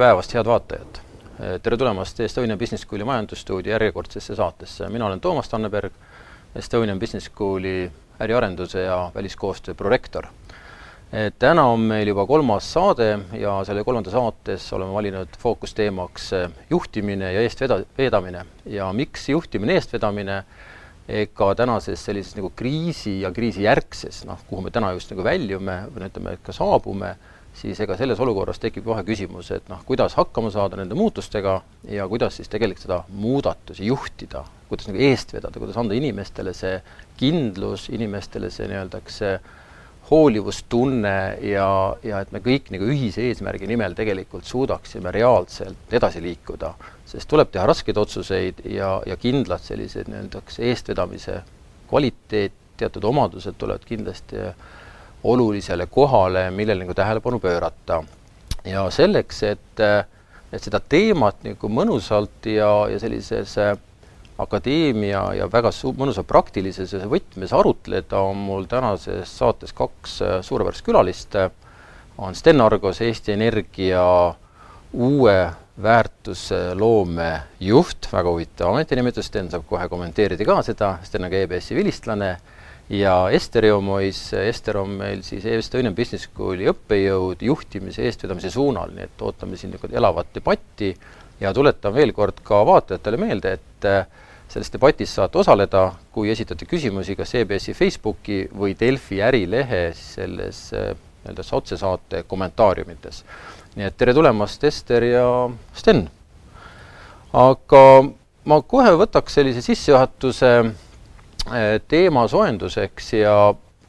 päevast, head vaatajad! tere tulemast Estonian Business Schooli majandusstuudio järjekordsesse saatesse, mina olen Toomas Tanneberg, Estonian Business Schooli äriarenduse ja väliskoostöö prorektor. täna on meil juba kolmas saade ja selle kolmanda saates oleme valinud fookusteemaks juhtimine ja eestveda-, vedamine. ja miks juhtimine, eestvedamine, ega tänases sellises nagu kriisi ja kriisijärgses, noh, kuhu me täna just nagu väljume või no ütleme, et ka saabume, siis ega selles olukorras tekib kohe küsimus, et noh, kuidas hakkama saada nende muutustega ja kuidas siis tegelikult seda muudatusi juhtida, kuidas nagu eest vedada, kuidas anda inimestele see kindlus, inimestele see nii-öelda see hoolivustunne ja, ja et me kõik nagu ühise eesmärgi nimel tegelikult suudaksime reaalselt edasi liikuda. sest tuleb teha raskeid otsuseid ja, ja kindlad sellised nii-öelda eestvedamise kvaliteet, teatud omadused tulevad kindlasti olulisele kohale, millele nagu tähelepanu pöörata. ja selleks, et, et seda teemat nagu mõnusalt ja, ja sellises äh, akadeemia ja väga su-, mõnusa praktilises võtmes arutleda, on mul tänases saates kaks äh, suurepärast külalist, on Sten Argos, Eesti Energia uue väärtusloome juht, väga huvitav ametinimetus, Sten saab kohe kommenteerida ka seda, Sten on ka EBS-i vilistlane ja Ester Joomois, Ester on meil siis Estonian Business Schooli õppejõud juhtimise eestvedamise suunal, nii et ootame siin niisugust elavat debatti ja tuletan veel kord ka vaatajatele meelde, et äh, selles debatis saate osaleda, kui esitate küsimusi kas EBS-i Facebooki või Delfi ärilehe selles äh, nii-öelda otsesaate kommentaariumites. nii et tere tulemast, Ester ja Sten! aga ma kohe võtaks sellise sissejuhatuse teema soojenduseks ja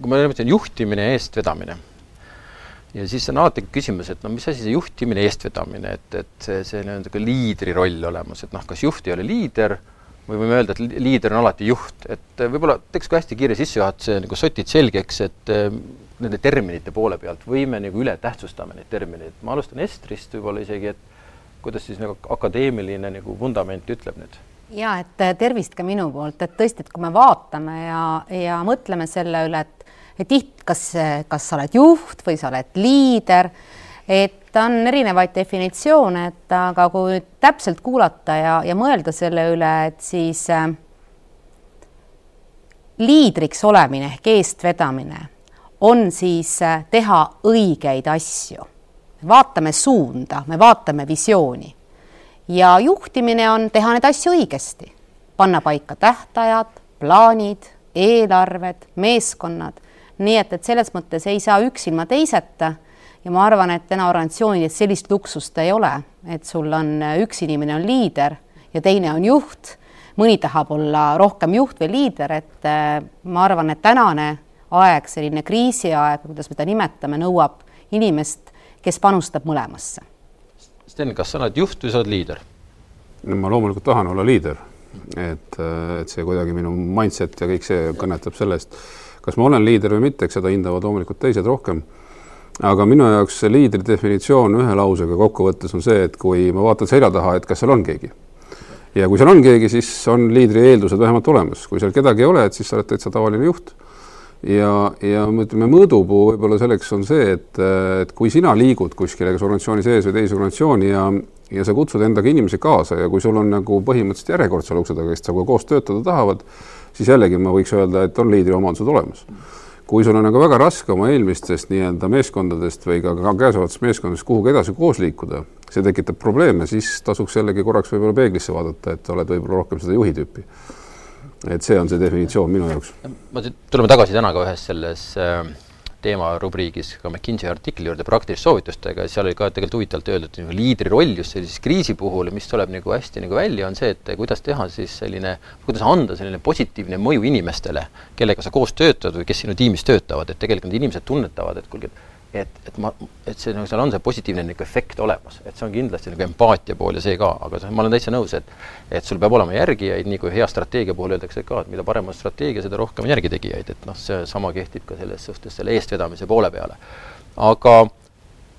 kui ma ütlen juhtimine ja eestvedamine, ja siis on alati küsimus, et no mis asi see juhtimine, eestvedamine, et, et see, see nii-öelda ka liidri roll olemas, et noh, kas juht ei ole liider või võime öelda, et liider on alati juht, et võib-olla teeks ka hästi kiire sissejuhatuse nagu sotid selgeks, et äh, nende terminite poole pealt või me nagu üle tähtsustame neid termineid, ma alustan Estrist võib-olla isegi, et kuidas siis nagu akadeemiline nagu vundament ütleb nüüd ja et äh, tervist ka minu poolt, et tõesti, et kui me vaatame ja, ja mõtleme selle üle, et, tiht-, kas, kas sa oled juht või sa oled liider, et on erinevaid definitsioone, et aga kui täpselt kuulata ja, ja mõelda selle üle, et siis äh, liidriks olemine ehk eestvedamine on siis äh, teha õigeid asju. vaatame suunda, me vaatame visiooni ja juhtimine on teha neid asju õigesti, panna paika tähtajad, plaanid, eelarved, meeskonnad, nii et, et selles mõttes ei saa üks ilma teiseta. Ja ma arvan, et täna organisatsioonides sellist luksust ei ole, et sul on üks inimene on liider ja teine on juht, mõni tahab olla rohkem juht või liider, et ma arvan, et tänane aeg, selline kriisiaeg, kuidas me seda nimetame, nõuab inimest, kes panustab mõlemasse Sten, kas sa oled juht või sa oled liider? no ma loomulikult tahan olla liider, et, et see kuidagi minu mindset ja kõik see kõnetab sellest, kas ma olen liider või mitte, eks seda hindavad loomulikult teised rohkem. aga minu jaoks see liidri definitsioon ühe lausega kokkuvõttes on see, et kui ma vaatan selja taha, et kas seal on keegi. ja kui seal on keegi, siis on liidri eeldused vähemalt olemas, kui seal kedagi ei ole, et siis sa oled täitsa tavaline juht ja, ja ütleme, mõõdupuu võib-olla selleks on see, et, et kui sina liigud kuskile, kas organisatsiooni sees või teise organisatsiooni ja, ja sa kutsud endaga inimesi kaasa ja kui sul on nagu põhimõtteliselt järjekord seal ukse taga, kes sinuga koos töötada tahavad, siis jällegi ma võiks öelda, et on liidri omadused olemas. kui sul on nagu väga raske oma eelmistest nii-öelda meeskondadest või ka, ka käesolevatest meeskondadest kuhugi edasi koos liikuda, see tekitab probleeme, siis tasuks jällegi korraks võib-olla peeglisse vaadata, et oled võib-olla rohkem seda juhi tüüpi et see on see definitsioon minu jaoks. ma, tuleme tagasi täna ka ühes selles äh, teemarubriigis ka McKinsey artikli juurde praktiliste soovitustega, seal oli ka tegelikult huvitavalt öeldud, et liidri roll just sellises kriisi puhul, mis tuleb nagu hästi nagu välja, on see, et kuidas teha siis selline, kuidas anda selline positiivne mõju inimestele, kellega sa koos töötad või kes sinu tiimis töötavad, et tegelikult need inimesed tunnetavad, et kuulge, et et, et ma, et see nagu seal on see positiivne nagu efekt olemas, et see on kindlasti nagu empaatia pool ja see ka, aga ma olen täitsa nõus, et et sul peab olema järgijaid, nii kui hea strateegia puhul öeldakse ka, et mida parem on strateegia, seda rohkem on järgitegijaid, et noh, seesama kehtib ka selles suhtes selle eestvedamise poole peale. aga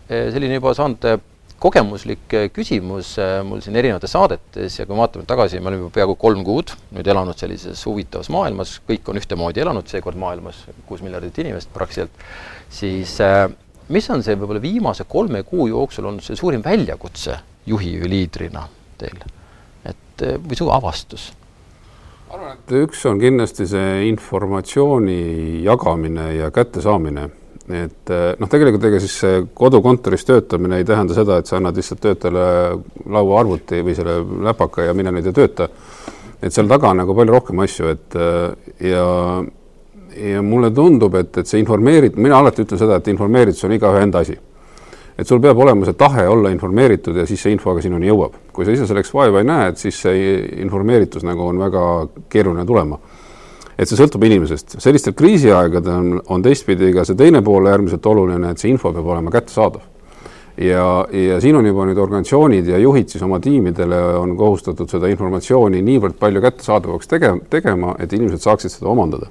eh, selline juba saanud eh, kogemuslik eh, küsimus mul siin erinevates saadetes ja kui me vaatame tagasi, me oleme juba peaaegu kolm kuud nüüd elanud sellises huvitavas maailmas, kõik on ühtemoodi elanud seekord maailmas, kuus miljardit inimest praktiliselt, siis äh, mis on see võib-olla viimase kolme kuu jooksul olnud see suurim väljakutse juhi või liidrina teil? et või su avastus? arvan, et üks on kindlasti see informatsiooni jagamine ja kättesaamine et eh, noh, tegelikult ega siis kodukontoris töötamine ei tähenda seda, et sa annad lihtsalt töötajale lauaarvuti või selle läpaka ja mine nüüd ja tööta. et seal taga on nagu palju rohkem asju, et eh, ja, ja mulle tundub, et, et see informeerit-, mina alati ütlen seda, et informeeritus on igaühe enda asi. et sul peab olema see tahe olla informeeritud ja siis see info ka sinuni jõuab. kui sa ise selleks vaeva ei näe, et siis see informeeritus nagu on väga keeruline tulema et see sõltub inimesest. sellistel kriisiaegadel on, on teistpidi ka see teine pool äärmiselt oluline, et see info peab olema kättesaadav. ja, ja siin on juba nüüd organisatsioonid ja juhid siis oma tiimidele on kohustatud seda informatsiooni niivõrd palju kättesaadavaks tege-, tegema, et inimesed saaksid seda omandada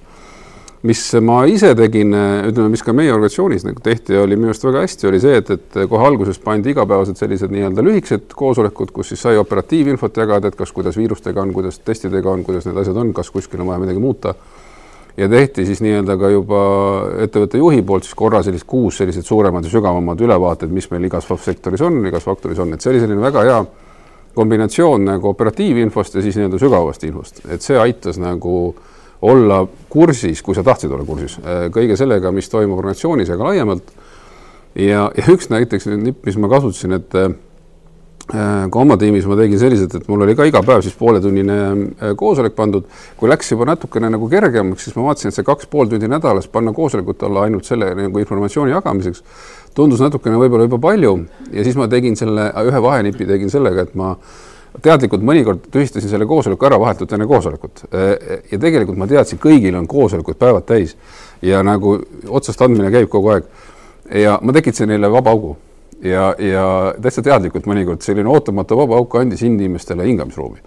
mis ma ise tegin, ütleme, mis ka meie organisatsioonis nagu tehti, oli minu arust väga hästi, oli see, et, et kohe alguses pandi igapäevased sellised nii-öelda lühikesed koosolekud, kus siis sai operatiivinfot jagada, et kas, kuidas viirustega on, kuidas testidega on, kuidas need asjad on, kas kuskil on vaja midagi muuta. ja tehti siis nii-öelda ka juba ettevõtte juhi poolt siis korra sellist kuus sellised suuremad ja sügavamad ülevaated, mis meil igas sektoris on, igas faktoris on, et see oli selline väga hea kombinatsioon nagu operatiivinfost ja siis nii-öelda sügavast infost, et see aitas nagu olla kursis, kui sa tahtsid olla kursis äh, kõige sellega, mis toimub organisatsioonis ja ka laiemalt. ja, ja üks näiteks nipp, mis ma kasutasin, et äh, ka oma tiimis ma tegin selliselt, et mul oli ka iga päev siis pooletunnine äh, koosolek pandud. kui läks juba natukene nagu kergemaks, siis ma vaatasin, et see kaks pool tundi nädalas panna koosolekute alla ainult selle nagu informatsiooni jagamiseks tundus natukene võib-olla juba palju ja siis ma tegin selle ühe vahenipi tegin sellega, et ma teadlikult mõnikord tühistasin selle koosoleku ära vahetult enne koosolekut. ja tegelikult ma teadsin, kõigil on koosolekud päevad täis ja nagu otsast andmine käib kogu aeg. ja ma tekitasin neile vaba augu ja, ja täitsa teadlikult mõnikord selline ootamatu vaba auk andis inimestele hingamisruumi.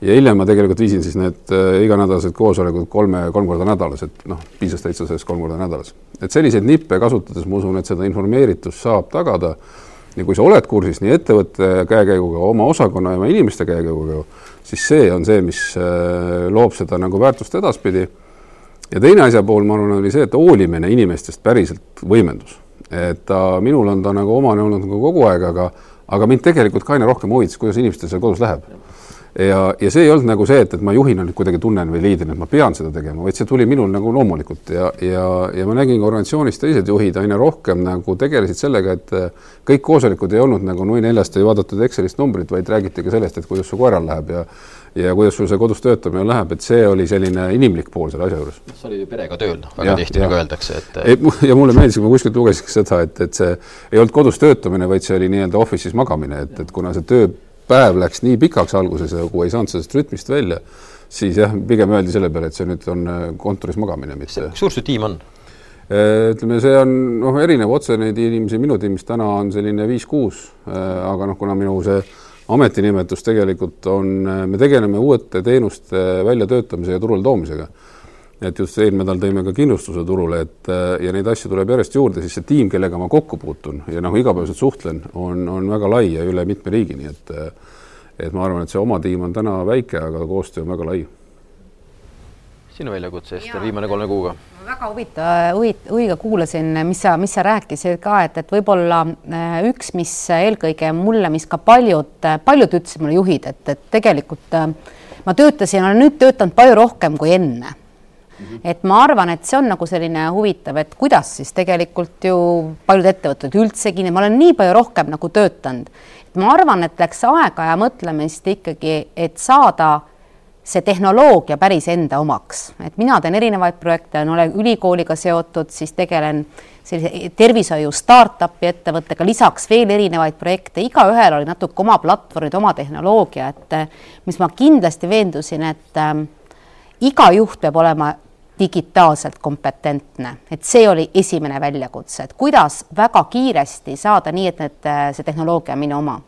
ja hiljem ma tegelikult viisin siis need äh, iganädalased koosolekud kolme, kolm korda nädalas, et noh, piisas täitsa sellest kolm korda nädalas. et selliseid nippe kasutades ma usun, et seda informeeritust saab tagada ja kui sa oled kursis nii ettevõtte käekäiguga, oma osakonna ja oma inimeste käekäiguga, siis see on see, mis äh, loob seda nagu väärtust edaspidi. ja teine asja pool, ma arvan, oli see, et hoolimine inimestest päriselt võimendus. et ta, minul on ta nagu omane olnud nagu kogu aeg, aga, aga mind tegelikult ka aina rohkem huvitas, kuidas inimestel seal kodus läheb ja, ja see ei olnud nagu see, et, et ma juhina nüüd kuidagi tunnen või liidrina, et ma pean seda tegema, vaid see tuli minul nagu loomulikult ja, ja, ja ma nägin ka organisatsioonis teised juhid aina rohkem nagu tegelesid sellega, et äh, kõik koosolekud ei olnud nagu nui neljast ei vaadatud Excelist numbrit, vaid räägiti ka sellest, et kuidas su koeral läheb ja ja kuidas sul see kodus töötamine läheb, et see oli selline inimlik pool selle asja juures. sa olid ju perega tööl, noh, väga ja, tihti nagu öeldakse, et ei, ja mulle meeldis, kui ma kuskilt lugesin seda, et, et see ei olnud kodus töötamine, vaid see oli nii-öelda office'is magamine, et, et kuna see töö päev läks nii pikaks alguses ja kui ei saanud sellest rütmist välja, siis jah, pigem öeldi selle peale, et see nüüd on äh, kontoris magamine, mitte. suur su tiim on? Äh, ütleme, see on noh, erinev, otse neid inimesi minu tiimis täna on selline viis-kuus, äh, aga noh, kuna minu see ametinimetus tegelikult on, me tegeleme uute teenuste väljatöötamise ja turule toomisega et just eelmine nädal tõime ka kindlustuse turule, et äh, ja neid asju tuleb järjest juurde, siis see tiim, kellega ma kokku puutun ja noh, igapäevaselt suhtlen, on, on väga lai ja üle mitme riigi, nii et äh, et ma arvan, et see oma tiim on täna väike, aga koostöö on väga lai. sinu väljakutse, Ester, viimane kolme kuuga? väga huvitav, huvit-, huviga kuulasin, mis sa, mis sa rääkisid ka, et, et võib-olla äh, üks, mis eelkõige mulle, mis ka paljud, paljud ütlesid mulle juhid, et, et tegelikult ma töötasin, olen nüüd töötanud palju rohkem kui enne -hmm. et ma arvan, et see on nagu selline huvitav, et kuidas siis tegelikult ju paljud ettevõtted üldsegi, ma olen nii palju rohkem nagu töötanud, et ma arvan, et läks aega ja mõtlemist ikkagi, et saada see tehnoloogia päris enda omaks, et mina teen erinevaid projekte, olen ülikooliga seotud, siis tegelen sellise tervishoiu startup'i ettevõttega, lisaks veel erinevaid projekte, igaühel oli natuke oma platvormid, oma tehnoloogia, et mis ma kindlasti veendusin, et äh, iga juht peab olema digitaalselt kompetentne, et see oli esimene väljakutse, et kuidas väga kiiresti saada nii, et need, see tehnoloogia on minu oma.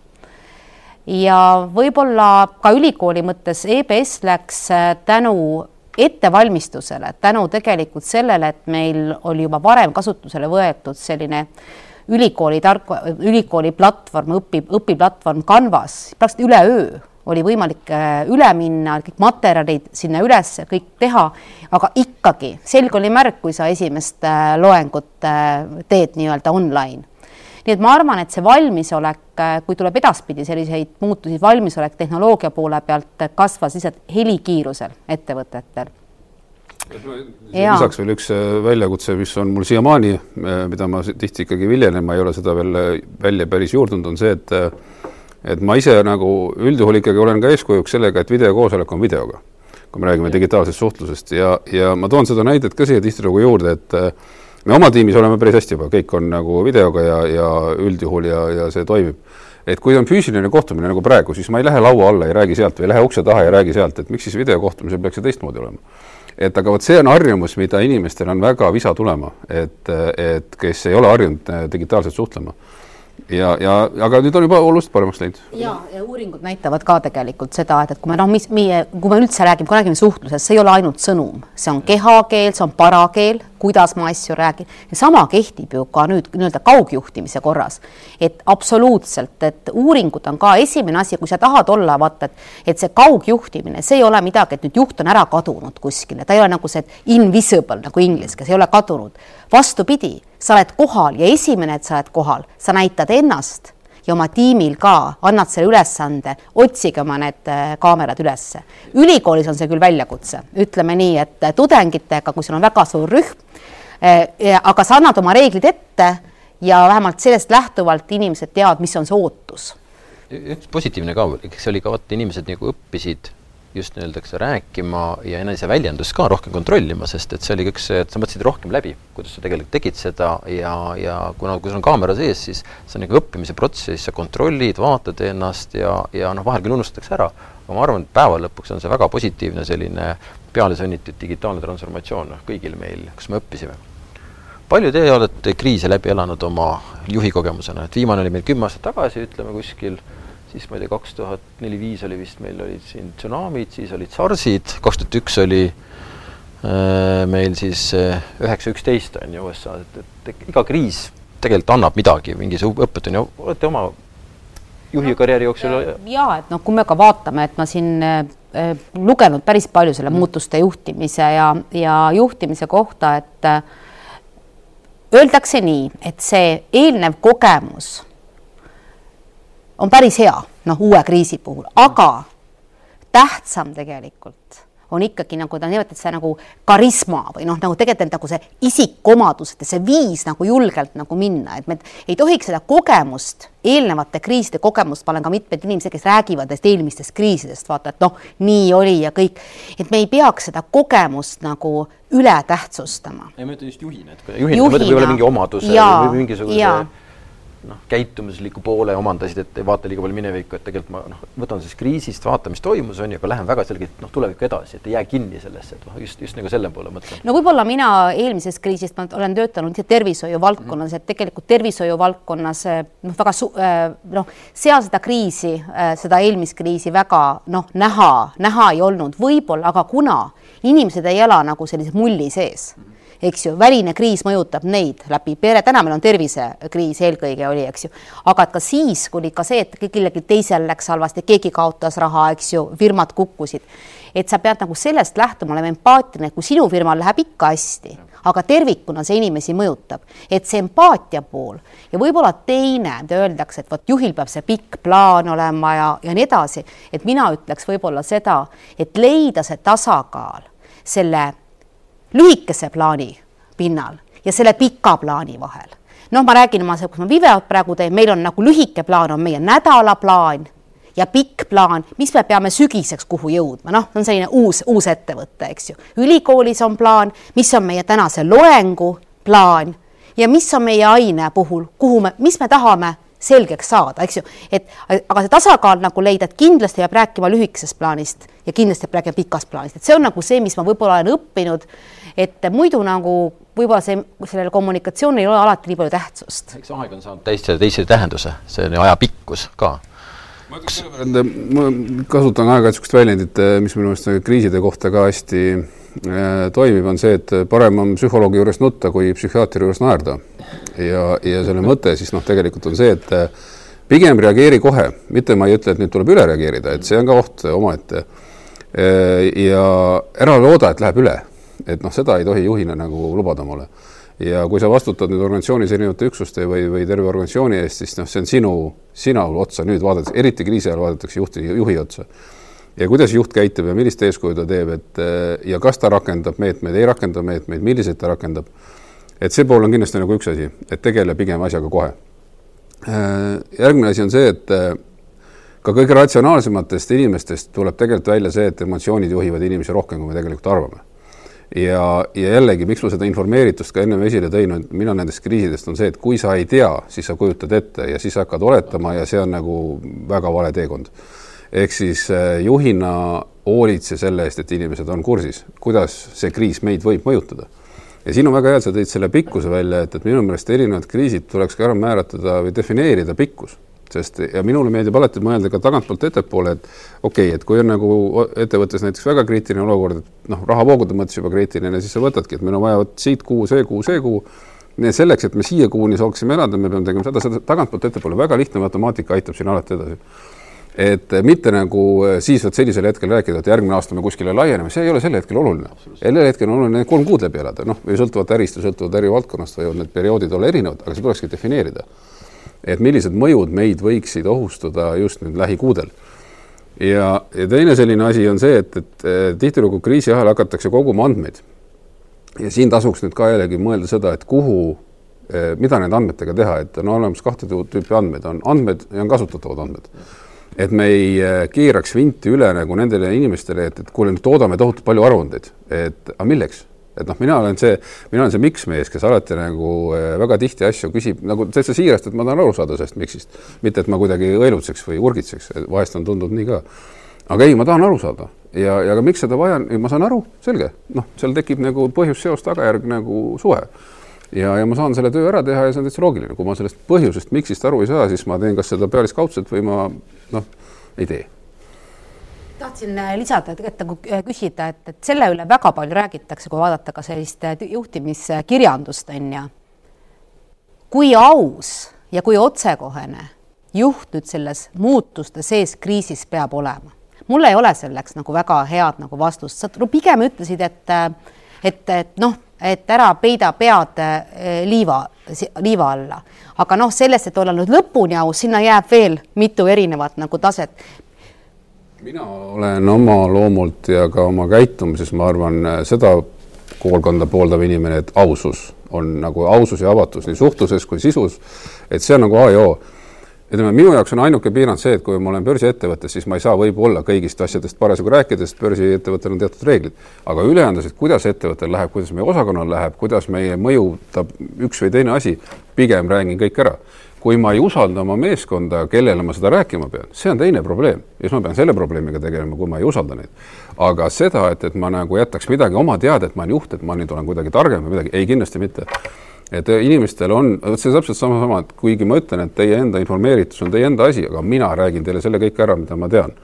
ja võib-olla ka ülikooli mõttes EBS läks äh, tänu ettevalmistusele, tänu tegelikult sellele, et meil oli juba varem kasutusele võetud selline ülikooli tark, ülikooli platvorm, õpi, õpiplatvorm Canvas, praktiliselt üleöö oli võimalik äh, üle minna, kõik materjalid sinna üles, kõik teha, aga ikkagi selge oli märk, kui sa esimest äh, loengut äh, teed nii-öelda online. nii et ma arvan, et see valmisolek, kui tuleb edaspidi selliseid muutusi, valmisolek tehnoloogia poole pealt kasvas lihtsalt helikiirusel ettevõtetel lisaks veel üks väljakutse, mis on mul siiamaani, mida ma tihti ikkagi viljelen, ma ei ole seda veel välja päris juurdunud, on see, et et ma ise nagu üldjuhul ikkagi olen ka eeskujuks sellega, et videokoosolek on videoga, kui me räägime digitaalsest suhtlusest. Ja, ja ma toon seda näidet ka siia tihtilugu juurde, et äh, me oma tiimis oleme päris hästi juba, kõik on nagu videoga ja, ja üldjuhul ja, ja see toimib. et kui on füüsiline kohtumine nagu praegu, siis ma ei lähe laua alla, ei räägi sealt või ei lähe ukse taha ja räägi sealt, et miks siis videokohtumisel peaks see teistmoodi olema. Et aga vot see on harjumus, mida inimestel on väga visa tulema, et, et kes ei ole harjunud äh, digitaalselt suhtlema ja, ja aga nüüd on juba oluliselt paremaks läinud. ja, ja uuringud näitavad ka tegelikult seda, et, et kui me noh, mis meie, kui me üldse räägime, kui räägime suhtlusest, see ei ole ainult sõnum, see on kehakeel, see on parakeel, kuidas ma asju räägin ja sama kehtib ju ka nüüd nii-öelda kaugjuhtimise korras. et absoluutselt, et uuringud on ka esimene asi, kui sa tahad olla, vaata, et, et see kaugjuhtimine, see ei ole midagi, et nüüd juht on ära kadunud kuskile, ta ei ole nagu see invisible nagu inglise keeles, ei ole kadunud. vastupidi sa oled kohal ja esimene, et sa oled kohal, sa näitad ennast ja oma tiimil ka annad selle ülesande, otsige oma need äh, kaamerad ülesse. ülikoolis on see küll väljakutse, ütleme nii, et äh, tudengitega, kui sul on väga suur rühm, äh, aga sa annad oma reeglid ette ja vähemalt sellest lähtuvalt inimesed teavad, mis on see ootus. üks positiivne ka, eks see oli ka, vaata inimesed nagu õppisid just nii-öelda, eks rääkima ja eneseväljendust ka rohkem kontrollima, sest et see oli üks, et sa mõtlesid rohkem läbi, kuidas sa tegelikult tegid seda ja, ja kuna, kui sul on kaamera sees, siis see on nagu õppimise protsess, sa kontrollid, vaatad ennast ja, ja noh, vahel küll unustatakse ära, aga ma arvan, et päeva lõpuks on see väga positiivne selline pealesunnitud digitaalne transformatsioon noh, kõigil meil, kus me õppisime. palju te olete kriise läbi elanud oma juhi kogemusena, et viimane oli meil kümme aastat tagasi, ütleme kuskil siis ma ei tea, kaks tuhat neli-viis oli vist, meil olid siin tsunamid, siis olid SARS-id, kaks tuhat üks oli äh, meil siis üheksa äh, üksteist on ju USA-s, et, et, iga kriis tegelikult annab midagi, mingisuguse õppetunni, olete oma juhikarjääri jooksul no, ja et noh, kui me ka vaatame, et ma siin äh, lugenud päris palju selle mm. muutuste juhtimise ja, ja juhtimise kohta, et äh, öeldakse nii, et see eelnev kogemus on päris hea, noh, uue kriisi puhul, aga tähtsam tegelikult on ikkagi nagu ta nimetab seda nagu karisma või noh, nagu tegelikult nagu see isikuomadus, et see viis nagu julgelt nagu minna, et me ei tohiks seda kogemust, eelnevate kriiside kogemust, ma olen ka mitmed inimesed, kes räägivad nendest eelmistest kriisidest, vaata, et noh, nii oli ja kõik, et me ei peaks seda kogemust nagu üle tähtsustama. ei, ma ütlen just juhina, et juhina, juhina. võib-olla mingi omaduse ja, või mingisuguse noh, käitumusliku poole omandasid, et ei vaata liiga palju minevikku, et tegelikult ma noh, võtan siis kriisist, vaatan, mis toimus, on ju, aga lähen väga selgelt noh, tulevikku edasi, et ei jää kinni sellesse, et noh, just, just nagu selle poole mõtlen. no võib-olla mina eelmisest kriisist, ma olen töötanud tervishoiu valdkonnas mm, -hmm. et tegelikult tervishoiu valdkonnas noh, väga su-, äh, noh, seal seda kriisi, äh, seda eelmist kriisi väga noh, näha, näha ei olnud, võib-olla, aga kuna inimesed ei ela nagu sellise mulli sees mm, -hmm eks ju, väline kriis mõjutab neid läbi pere, täna meil on tervisekriis eelkõige oli, eks ju, aga et ka siis, kui oli ka see, et kellelgi teisel läks halvasti, keegi kaotas raha, eks ju, firmad kukkusid, et sa pead nagu sellest lähtuma, olema empaatiline, kui sinu firmal läheb ikka hästi, aga tervikuna see inimesi mõjutab, et see empaatia pool ja võib-olla teine, mida öeldakse, et vot juhil peab see pikk plaan olema ja, ja nii edasi, et mina ütleks võib-olla seda, et leida see tasakaal selle lühikese plaani pinnal ja selle pika plaani vahel. noh, ma räägin oma, kus ma videot praegu teen, meil on nagu lühike plaan on meie nädalaplaan ja pikk plaan, mis me peame sügiseks kuhu jõudma, noh, on selline uus, uus ettevõte, eks ju. ülikoolis on plaan, mis on meie tänase loengu plaan ja mis on meie aine puhul, kuhu me, mis me tahame selgeks saada, eks ju, et aga see tasakaal nagu leida, et kindlasti peab rääkima lühikesest plaanist ja kindlasti peab rääkima pikast plaanist, et see on nagu see, mis ma võib-olla olen õppinud, et muidu nagu võib-olla see, sellel kommunikatsioonil ei ole alati nii palju tähtsust. eks aeg on saanud täitsa teise tähenduse, see on ju aja pikkus ka ma ütleks selle peale, et ma kasutan aeg-ajalt niisugust väljendit, mis minu meelest kriiside kohta ka hästi äh, toimib, on see, et parem on psühholoogi juures nutta, kui psühhiaatri juures naerda. ja, ja selle mõte siis noh, tegelikult on see, et pigem reageeri kohe, mitte ma ei ütle, et nüüd tuleb üle reageerida, et see on ka oht omaette. ja ära looda, et läheb üle, et noh, seda ei tohi juhina nagu lubada mulle ja kui sa vastutad nüüd organisatsioonis erinevate üksuste või, või terve organisatsiooni eest, siis noh, see on sinu, sina otsa nüüd vaadates, eriti kriisi ajal vaadatakse juhti, juhi otsa. ja kuidas juht käitub ja millist eeskuju ta teeb, et ja kas ta rakendab meetmeid, ei rakenda meetmeid, milliseid ta rakendab. et see pool on kindlasti nagu üks asi, et tegele pigem asjaga kohe. järgmine asi on see, et ka kõige ratsionaalsematest inimestest tuleb tegelikult välja see, et emotsioonid juhivad inimesi rohkem, kui me tegelikult arvame ja, ja jällegi, miks ma seda informeeritust ka ennem esile tõin, et mina nendest kriisidest on see, et kui sa ei tea, siis sa kujutad ette ja siis hakkad oletama ja see on nagu väga vale teekond. ehk siis eh, juhina hoolitse selle eest, et inimesed on kursis, kuidas see kriis meid võib mõjutada. ja siin on väga hea, et sa tõid selle pikkuse välja, et, et minu meelest erinevad kriisid tuleks ka ära määratleda või defineerida pikkus sest ja minule meeldib alati mõelda ka tagantpoolt ettepoole, et okei okay,, et kui on nagu ettevõttes näiteks väga kriitiline olukord, et noh, rahavoogude mõttes juba kriitiline, siis sa võtadki, et meil on vaja vot siit kuu, see kuu, see kuu. selleks, et me siia kuuni saaksime elada, me peame tegema seda, seda tagantpoolt ettepoole, väga lihtne matemaatika aitab siin alati edasi. Et mitte nagu siis vot sellisel hetkel rääkida, et järgmine aasta me kuskile laieneme, see ei ole sel hetkel oluline. sellel hetkel on oluline kolm kuud läbi elada, noh, sõltuvalt ärist ja sõltuvalt ärivaldkonnast võivad need perioodid olla erinevad, aga see tulekski defineerida et millised mõjud meid võiksid ohustada just nüüd lähikuudel. ja, ja teine selline asi on see, et, et tihtilugu kriisi ajal hakatakse koguma andmeid. ja siin tasuks nüüd ka jällegi mõelda seda, et kuhu, eh, mida nende andmetega teha, et on olemas kahte tüüpi andmeid, on andmed ja on kasutatavad andmed. et me ei eh, keeraks vinti üle nagu nendele inimestele, et, et kuule, nüüd toodame tohutult palju aruandeid, et aga milleks et noh, mina olen see, mina olen see miks-mees, kes alati nagu eh, väga tihti asju küsib nagu täitsa siirast, et ma tahan aru saada sellest miksist, mitte et ma kuidagi õelutseks või urgitseks, vahest on tundunud nii ka. aga ei, ma tahan aru saada. Ja, ja ka miks seda vaja on, ma saan aru, selge, noh, seal tekib nagu põhjus-seos, tagajärg nagu suhe. Ja, ja ma saan selle töö ära teha ja see on täitsa loogiline, kui ma sellest põhjusest, miksist aru ei saa, siis ma teen kas seda pealiskaudselt või ma noh, ei tee tahtsin äh, lisada, tegelikult nagu äh, küsida, et, et selle üle väga palju räägitakse, kui vaadata ka sellist äh, juhtimiskirjandust, on ju. kui aus ja kui otsekohene juht nüüd selles muutuste sees kriisis peab olema? mul ei ole selleks nagu väga head nagu vastust, sa no pigem ütlesid, et, et, et noh, et ära peida pead liiva, liiva alla. aga noh, sellest, et olla nüüd lõpuni aus, sinna jääb veel mitu erinevat nagu taset mina olen oma loomult ja ka oma käitumises, ma arvan, seda koolkonda pooldav inimene, et ausus on nagu ausus ja avatus nii suhtluses kui sisus. et see on nagu A ja O. ütleme, minu jaoks on ainuke piirang see, et kui ma olen börsiettevõttes, siis ma ei saa võib-olla kõigist asjadest parasjagu rääkida, sest börsiettevõttel on teatud reeglid. aga ülejäänud asjad, kuidas ettevõttel läheb, kuidas meie osakonnal läheb, kuidas meie mõjutab üks või teine asi, pigem räägin kõik ära kui ma ei usalda oma meeskonda, kellele ma seda rääkima pean, see on teine probleem ja siis ma pean selle probleemiga tegelema, kui ma ei usalda neid. aga seda, et, et ma nagu jätaks midagi oma teada, et ma olen juht, et ma nüüd olen kuidagi targem või midagi, ei kindlasti mitte. et inimestel on, vot see täpselt sama, sama, et kuigi ma ütlen, et teie enda informeeritus on teie enda asi, aga mina räägin teile selle kõik ära, mida ma tean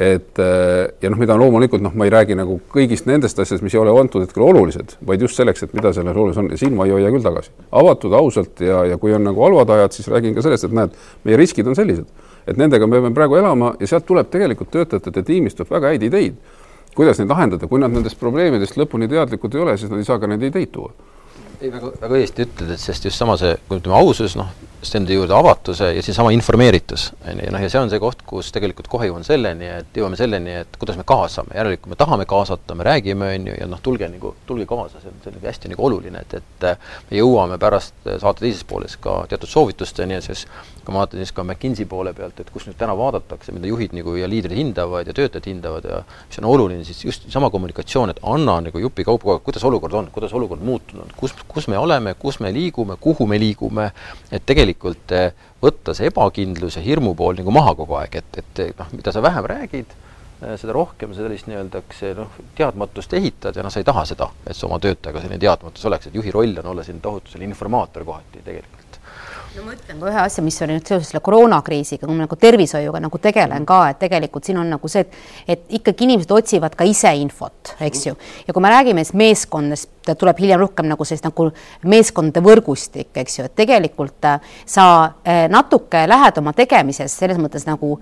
et äh, ja noh, mida loomulikult noh, ma ei räägi nagu kõigist nendest asjadest, mis ei ole antud hetkel olulised, vaid just selleks, et mida selles oluline on ja siin ma ei hoia küll tagasi. avatud, ausalt ja, ja kui on nagu halvad ajad, siis räägin ka sellest, et näed, meie riskid on sellised, et nendega me peame praegu elama ja sealt tuleb tegelikult töötajate tiimist tuleb väga häid ideid, kuidas neid lahendada, kui nad nendest probleemidest lõpuni teadlikud ei ole, siis nad ei saa ka neid ideid tuua ei, väga, väga õigesti ütled, et sest just sama see, kui ütleme ausus, noh, siis enda juurde avatuse ja siinsama informeeritus, on ju, noh, ja see on see koht, kus tegelikult kohe jõuame selleni, et jõuame selleni, et kuidas me kaasame, järelikult me tahame kaasata, me räägime, on ju, ja noh, tulge nagu, tulge kaasa, see on, see on nagu hästi nagu oluline, et, et me jõuame pärast saate teises pooles ka teatud soovitusteni ja siis kui ma vaatan siis ka McKinsey poole pealt, et kus nüüd täna vaadatakse, mida juhid nagu ja liidrid hindavad ja töötajad hindavad ja mis on oluline, siis just sama kommunikatsioon, et anna nagu jupi kaupa, kuidas olukord on, kuidas olukord muutunud, kus, kus me oleme, kus me liigume, kuhu me liigume, et tegelikult eh, võtta see ebakindlus ja hirmu pool nagu maha kogu aeg, et, et noh, mida sa vähem räägid, eh, seda rohkem sellist nii-öelda noh, teadmatust ehitad ja noh, sa ei taha seda, et see oma töötajaga selline teadmatus oleks, et juhi roll on olla siin tohutu selline informaator kohati tegelikult no ma ütlen. Ka ühe asja, mis oli nüüd seoses selle koroonakriisiga, kui ma nagu tervishoiuga nagu tegelen ka, et tegelikult siin on nagu see, et, et ikkagi inimesed otsivad ka ise infot, eks ju. ja kui me räägime siis meeskondadest, tuleb hiljem rohkem nagu sellist nagu meeskondade võrgustik, eks ju, et tegelikult äh, sa äh, natuke lähed oma tegemises selles mõttes nagu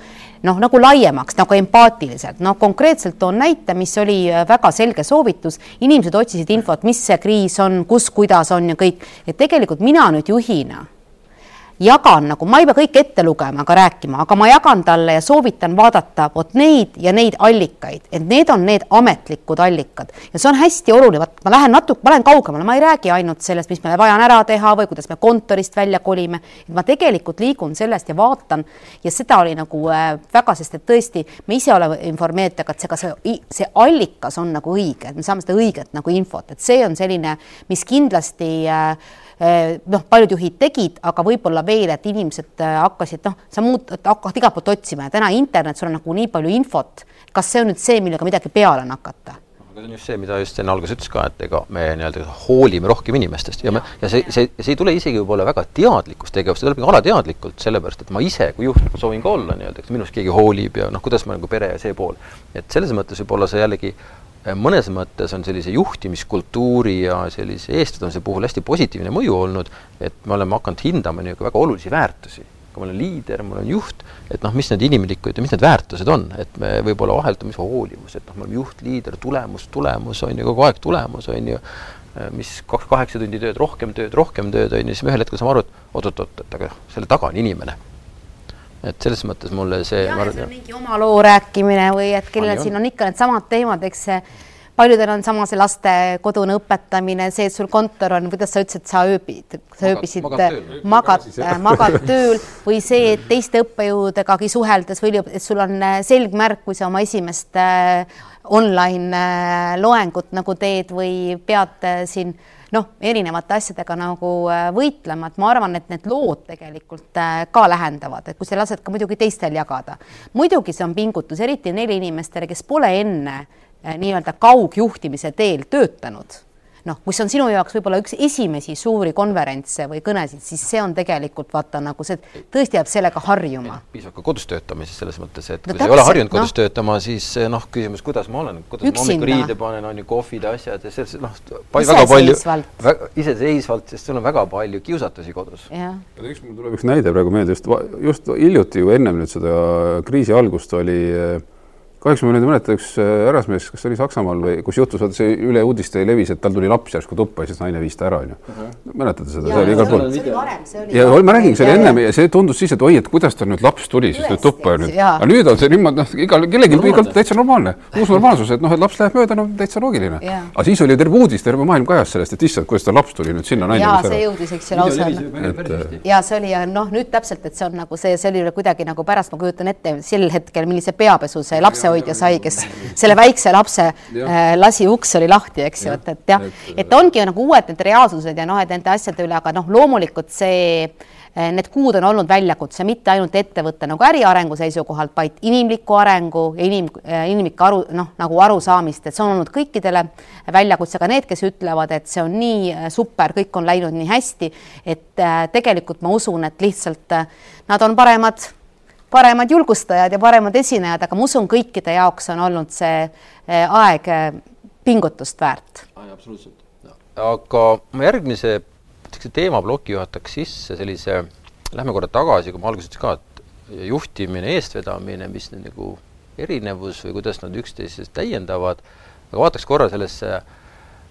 noh, nagu laiemaks, nagu empaatiliselt, noh, konkreetselt toon näite, mis oli äh, väga selge soovitus, inimesed otsisid infot, mis see kriis on, kus, kuidas on ja kõik, et tegelikult mina nüüd juhina jagan nagu, ma ei pea kõike ette lugema ega rääkima, aga ma jagan talle ja soovitan vaadata vot neid ja neid allikaid, et need on need ametlikud allikad. Ja see on hästi oluline, vaat ma lähen natuke, ma lähen kaugemale, ma ei räägi ainult sellest, mis meil vaja on ära teha või kuidas me kontorist välja kolime, et ma tegelikult liigun sellest ja vaatan ja seda oli nagu äh, väga, sest et tõesti, me ise oleme informeeritud, aga et see, ka see, see allikas on nagu õige, et me saame seda õiget nagu infot, et see on selline, mis kindlasti äh, noh, paljud juhid tegid, aga võib-olla veel, et inimesed eh, hakkasid, noh, sa muud, hakkad igalt poolt otsima ja täna internet, sul on nagu nii palju infot, kas see on nüüd see, millega midagi peale on hakata? aga see on just see, mida just enne alguses ütles ka, et ega me nii-öelda hoolime rohkem inimestest ja me, ja see, see, see ei tule isegi võib-olla väga teadlikust tegevust, see tuleb nagu alateadlikult, sellepärast et ma ise kui juht soovin ka olla nii-öelda, et minust keegi hoolib ja noh, kuidas ma nagu pere ja see pool. et selles mõttes võib-olla see jällegi mõnes mõttes on sellise juhtimiskultuuri ja sellise eestvedamise puhul hästi positiivne mõju olnud, et me oleme hakanud hindama niisugune väga olulisi väärtusi. kui ma olen liider, ma olen juht, et noh, mis need inimlikud ja mis need väärtused on, et me võib-olla vaheldume, mis hoolivus, et noh, me oleme juht, liider, tulemus, tulemus on ju kogu aeg tulemus on ju, äh, mis kaks, kaheksa tundi tööd, rohkem tööd, rohkem tööd on ju, siis me ühel hetkel saame aru, et oot-oot-oot, et aga selle taga on inimene et selles mõttes mulle see. jah, see on mingi oma loo rääkimine või et kellel siin on ikka needsamad teemad, eks see paljudel on sama see laste kodune õpetamine, see, et sul kontor on, kuidas sa ütlesid, sa ööbid, sa ööbisid, magad, magad tööl või see, et teiste õppejõududegagi suheldes või et sul on äh, selgmärk, kui sa oma esimest äh, online äh, loengut nagu teed või pead siin noh, erinevate asjadega nagu äh, võitlema, et ma arvan, et need lood tegelikult äh, ka lähendavad, et kui sa lased ka muidugi teistel jagada. muidugi see on pingutus, eriti neile inimestele, kes pole enne äh, nii-öelda kaugjuhtimise teel töötanud noh, mis on sinu jaoks võib-olla üks esimesi suuri konverentse või kõnesid, siis see on tegelikult vaata nagu see, tõesti jääb sellega harjuma. piisab ka kodus töötamises selles mõttes, et no, kui sa ei ole harjunud kodus no. töötama, siis noh, küsimus, kuidas ma olen, kuidas Üksinda. ma hommikul riide panen, on ju, kohvid, asjad ja selles noh, väga palju, iseseisvalt, sest sul on väga palju kiusatusi kodus. üks, mul tuleb üks näide praegu meelde, just, just hiljuti ju ennem nüüd seda kriisi algust oli äh, kahjuks ma nüüd ei mäleta, üks äh, härrasmees, kas see oli Saksamaal või kus juhtus, vaata see üle uudiste levis, et tal tuli laps järsku tuppa ja siis naine viis ta ära, onju. Mäletate seda, see oli igal pool. ja ma räägin, see oli ennem ja see tundus siis, et oi, et kuidas tal nüüd laps tuli siis nüüd tuppa ja nüüd, aga nüüd on see niimoodi, noh, igal, kellelgi igal täitsa normaalne, uus normaalsus, et noh, et laps läheb mööda, no täitsa loogiline. aga siis oli terve uudis, terve maailm kajas sellest, et issand, kuidas tal laps tuli nüüd sinna, naine ära. see jõudis, eks ju, lausa. Äh, ja see oli ja noh, nüüd täpselt, et see on nagu see, see oli kuidagi nagu pärast ma kujutan ette sel hetkel, millise peapesu see lapsehoidja sai, kes selle väikse lapse äh, lasi uks oli lahti, eks ju, et, et jah, et ongi nagu uued need reaalsused ja noh, et nende asjade üle, aga noh, loomulikult see äh, Need kuud on olnud väljakutse mitte ainult ettevõtte nagu äriarengu seisukohalt, vaid inimliku arengu ja inim, äh, inimlike aru, noh, nagu arusaamist, et see on olnud kõikidele väljakutse, ka need, kes ütlevad, et see on nii super, kõik on läinud nii hästi, et tegelikult ma usun, et lihtsalt nad on paremad paremad julgustajad ja paremad esinejad, aga ma usun, kõikide jaoks on olnud see eh, aeg eh, pingutust väärt. absoluutselt no.. aga ma järgmise teemaploki juhataks sisse sellise, lähme korra tagasi, kui ma alguses ütlesin ka, et juhtimine, eestvedamine, mis nagu erinevus või kuidas nad üksteisest täiendavad, aga vaataks korra sellesse äh,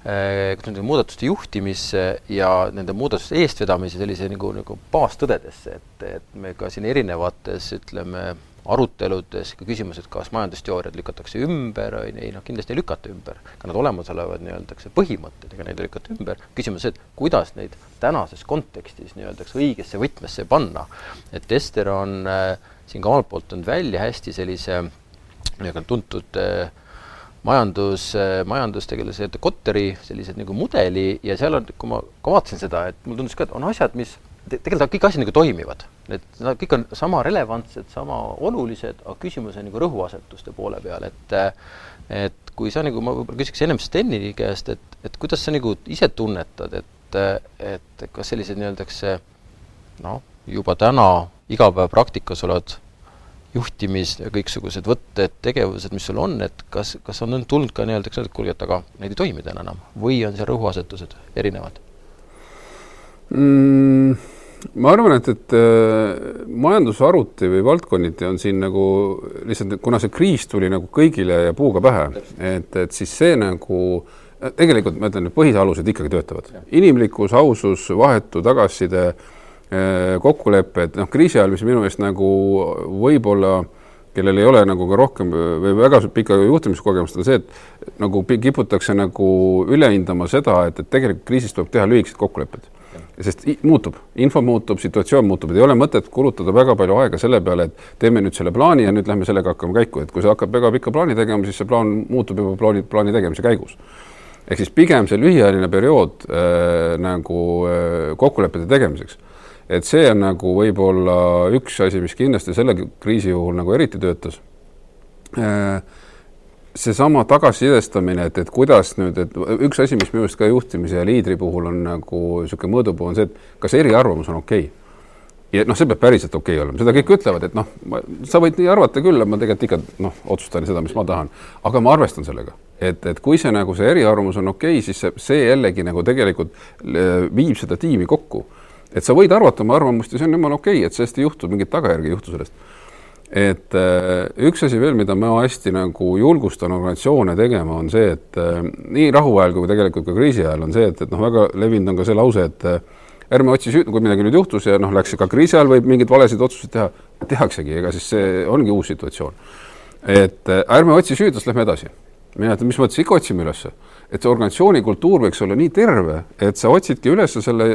Äh, nende muudatuste juhtimisse ja nende muudatuste eestvedamise sellise nagu, nagu baastõdedesse, et, et me ka siin erinevates, ütleme, aruteludes ka küsimus, et kas majandusteooriad lükatakse ümber, on ju, ei noh, kindlasti ei lükata ümber. ka need olemasolevad nii-öelda põhimõtted, ega neid ei lükata ümber, küsimus see, et kuidas neid tänases kontekstis nii-öelda õigesse võtmesse panna. et Ester on äh, siin ka omalt poolt toonud välja hästi sellise nii-öelda tuntud äh, majandus, majandustegelase Kotteri sellised nagu mudeli ja seal on, kui ma ka vaatasin seda, et mulle tundus ka, et on asjad, mis tegelikult kõik asjad nagu toimivad, et nad kõik on sama relevantsed, sama olulised, aga küsimus on nagu rõhuasetuste poole peal, et et kui sa nagu, ma võib-olla küsiks ennem Steni käest, et, et kuidas sa nagu ise tunnetad, et, et kas sellised nii-öeldakse noh, juba täna igapäevapraktikas olevad juhtimis- ja kõiksugused võtted, tegevused, mis sul on, et kas, kas on tulnud ka nii-öelda, eks öelda, et kuulge, et aga need ei toimi täna enam või on seal rõhuasetused erinevad mm,? ma arvan, et, et äh, majandusharuti või valdkonniti on siin nagu lihtsalt, kuna see kriis tuli nagu kõigile ja puuga pähe, et, et siis see nagu tegelikult ma ütlen, et põhialused ikkagi töötavad. inimlikkus, ausus, vahetu tagasiside äh,, kokkulepped, noh, kriisi ajal, mis minu meelest nagu võib-olla kellel ei ole nagu ka rohkem või väga pika juhtimiskogemust, on see, et nagu kiputakse nagu üle hindama seda, et, et tegelikult kriisis tuleb teha lühikesed kokkulepped. Sest muutub, info muutub, situatsioon muutub, et ei ole mõtet kulutada väga palju aega selle peale, et teeme nüüd selle plaani ja nüüd lähme sellega hakkame käiku, et kui sa hakkad väga pikka plaani tegema, siis see plaan muutub juba plaani, plaani tegemise käigus. ehk siis pigem see lühiajaline periood äh, nagu äh, kokkulepete tegemiseks, et see on nagu võib-olla üks asi, mis kindlasti selle kriisi puhul nagu eriti töötas. Äh, seesama tagasisidestamine, et, et kuidas nüüd, et üks asi, mis minu arust ka juhtimise ja liidri puhul on nagu niisugune mõõdupuu, on see, et kas eriarvamus on okei? Okay ja noh, see peab päriselt okei okay olema, seda kõik ütlevad, et noh, sa võid nii arvata küll, ma tegelikult ikka noh, otsustan seda, mis ma tahan, aga ma arvestan sellega, et, et kui see nagu see eriarvamus on okei okay,, siis see, see jällegi nagu tegelikult äh, viib seda tiimi kokku. Et sa võid arvata oma arvamust ja see on jumala okei okay,, et sellest ei juhtu, mingit tagajärge ei juhtu sellest et äh, üks asi veel, mida ma hästi nagu julgustan organisatsioone tegema, on see, et äh, nii rahuajal kui tegelikult ka kriisi ajal on see, et, et noh, väga levinud on ka see lause, et äh, ärme otsi süüd-, kui midagi nüüd juhtus ja noh, läks ka kriisi ajal võib mingeid valesid otsuseid teha, tehaksegi, ega siis see ongi uus situatsioon. et ärme otsi süüdlast, lähme edasi. mina ütlen, mis mõttes, ikka otsime ülesse et see organisatsiooni kultuur võiks olla nii terve, et sa otsidki üles selle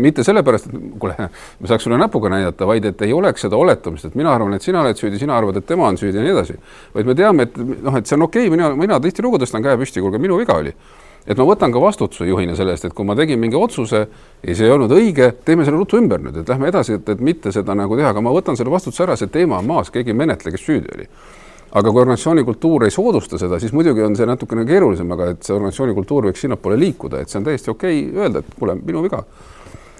mitte sellepärast, et kuule, me saaks sulle näpuga näidata, vaid et ei oleks seda oletamist, et mina arvan, et sina oled süüdi, sina arvad, et tema on süüdi ja nii edasi. vaid me teame, et noh, et see on okei okay,, mina, mina tihtilugu tõstan käe püsti, kuulge, minu viga oli et ma võtan ka vastutuse juhina selle eest, et kui ma tegin mingi otsuse ja see ei olnud õige, teeme selle ruttu ümber nüüd, et lähme edasi, et, et mitte seda nagu teha, aga ma võtan selle vastutuse ära, see teema on maas, keegi ei menetle, kes süüdi oli aga kui organisatsiooni kultuur ei soodusta seda, siis muidugi on see natukene keerulisem, aga et see organisatsiooni kultuur võiks sinnapoole liikuda, et see on täiesti okei okay öelda, et kuule, minu viga.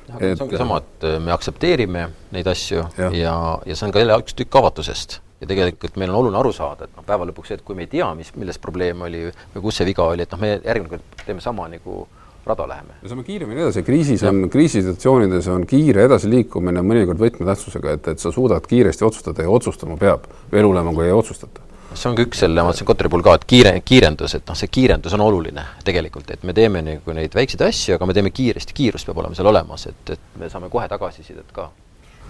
see ongi sama, et äh, me aktsepteerime neid asju ja, ja, ja see on ka jälle üks tükk avatusest ja tegelikult meil on oluline aru saada, et noh, päeva lõpuks see, et kui me ei tea, mis, milles probleem oli või kus see viga oli, et noh, me järgmine kord teeme sama nagu rada läheme. me saame kiiremini edasi, kriisis on, kriisisituatsioonides on kiire edasiliikumine mõnikord võtmetähtsusega, et, et sa suudad kiiresti otsustada ja otsustama peab, veel hullem on, kui ei otsustata. See on ka üks selle, ma mõtlesin Kotari puhul ka, et kiire, kiirendus, et noh, see kiirendus on oluline tegelikult, et me teeme nagu neid väikseid asju, aga me teeme kiiresti, kiirus peab olema seal olemas, et, et me saame kohe tagasisidet ka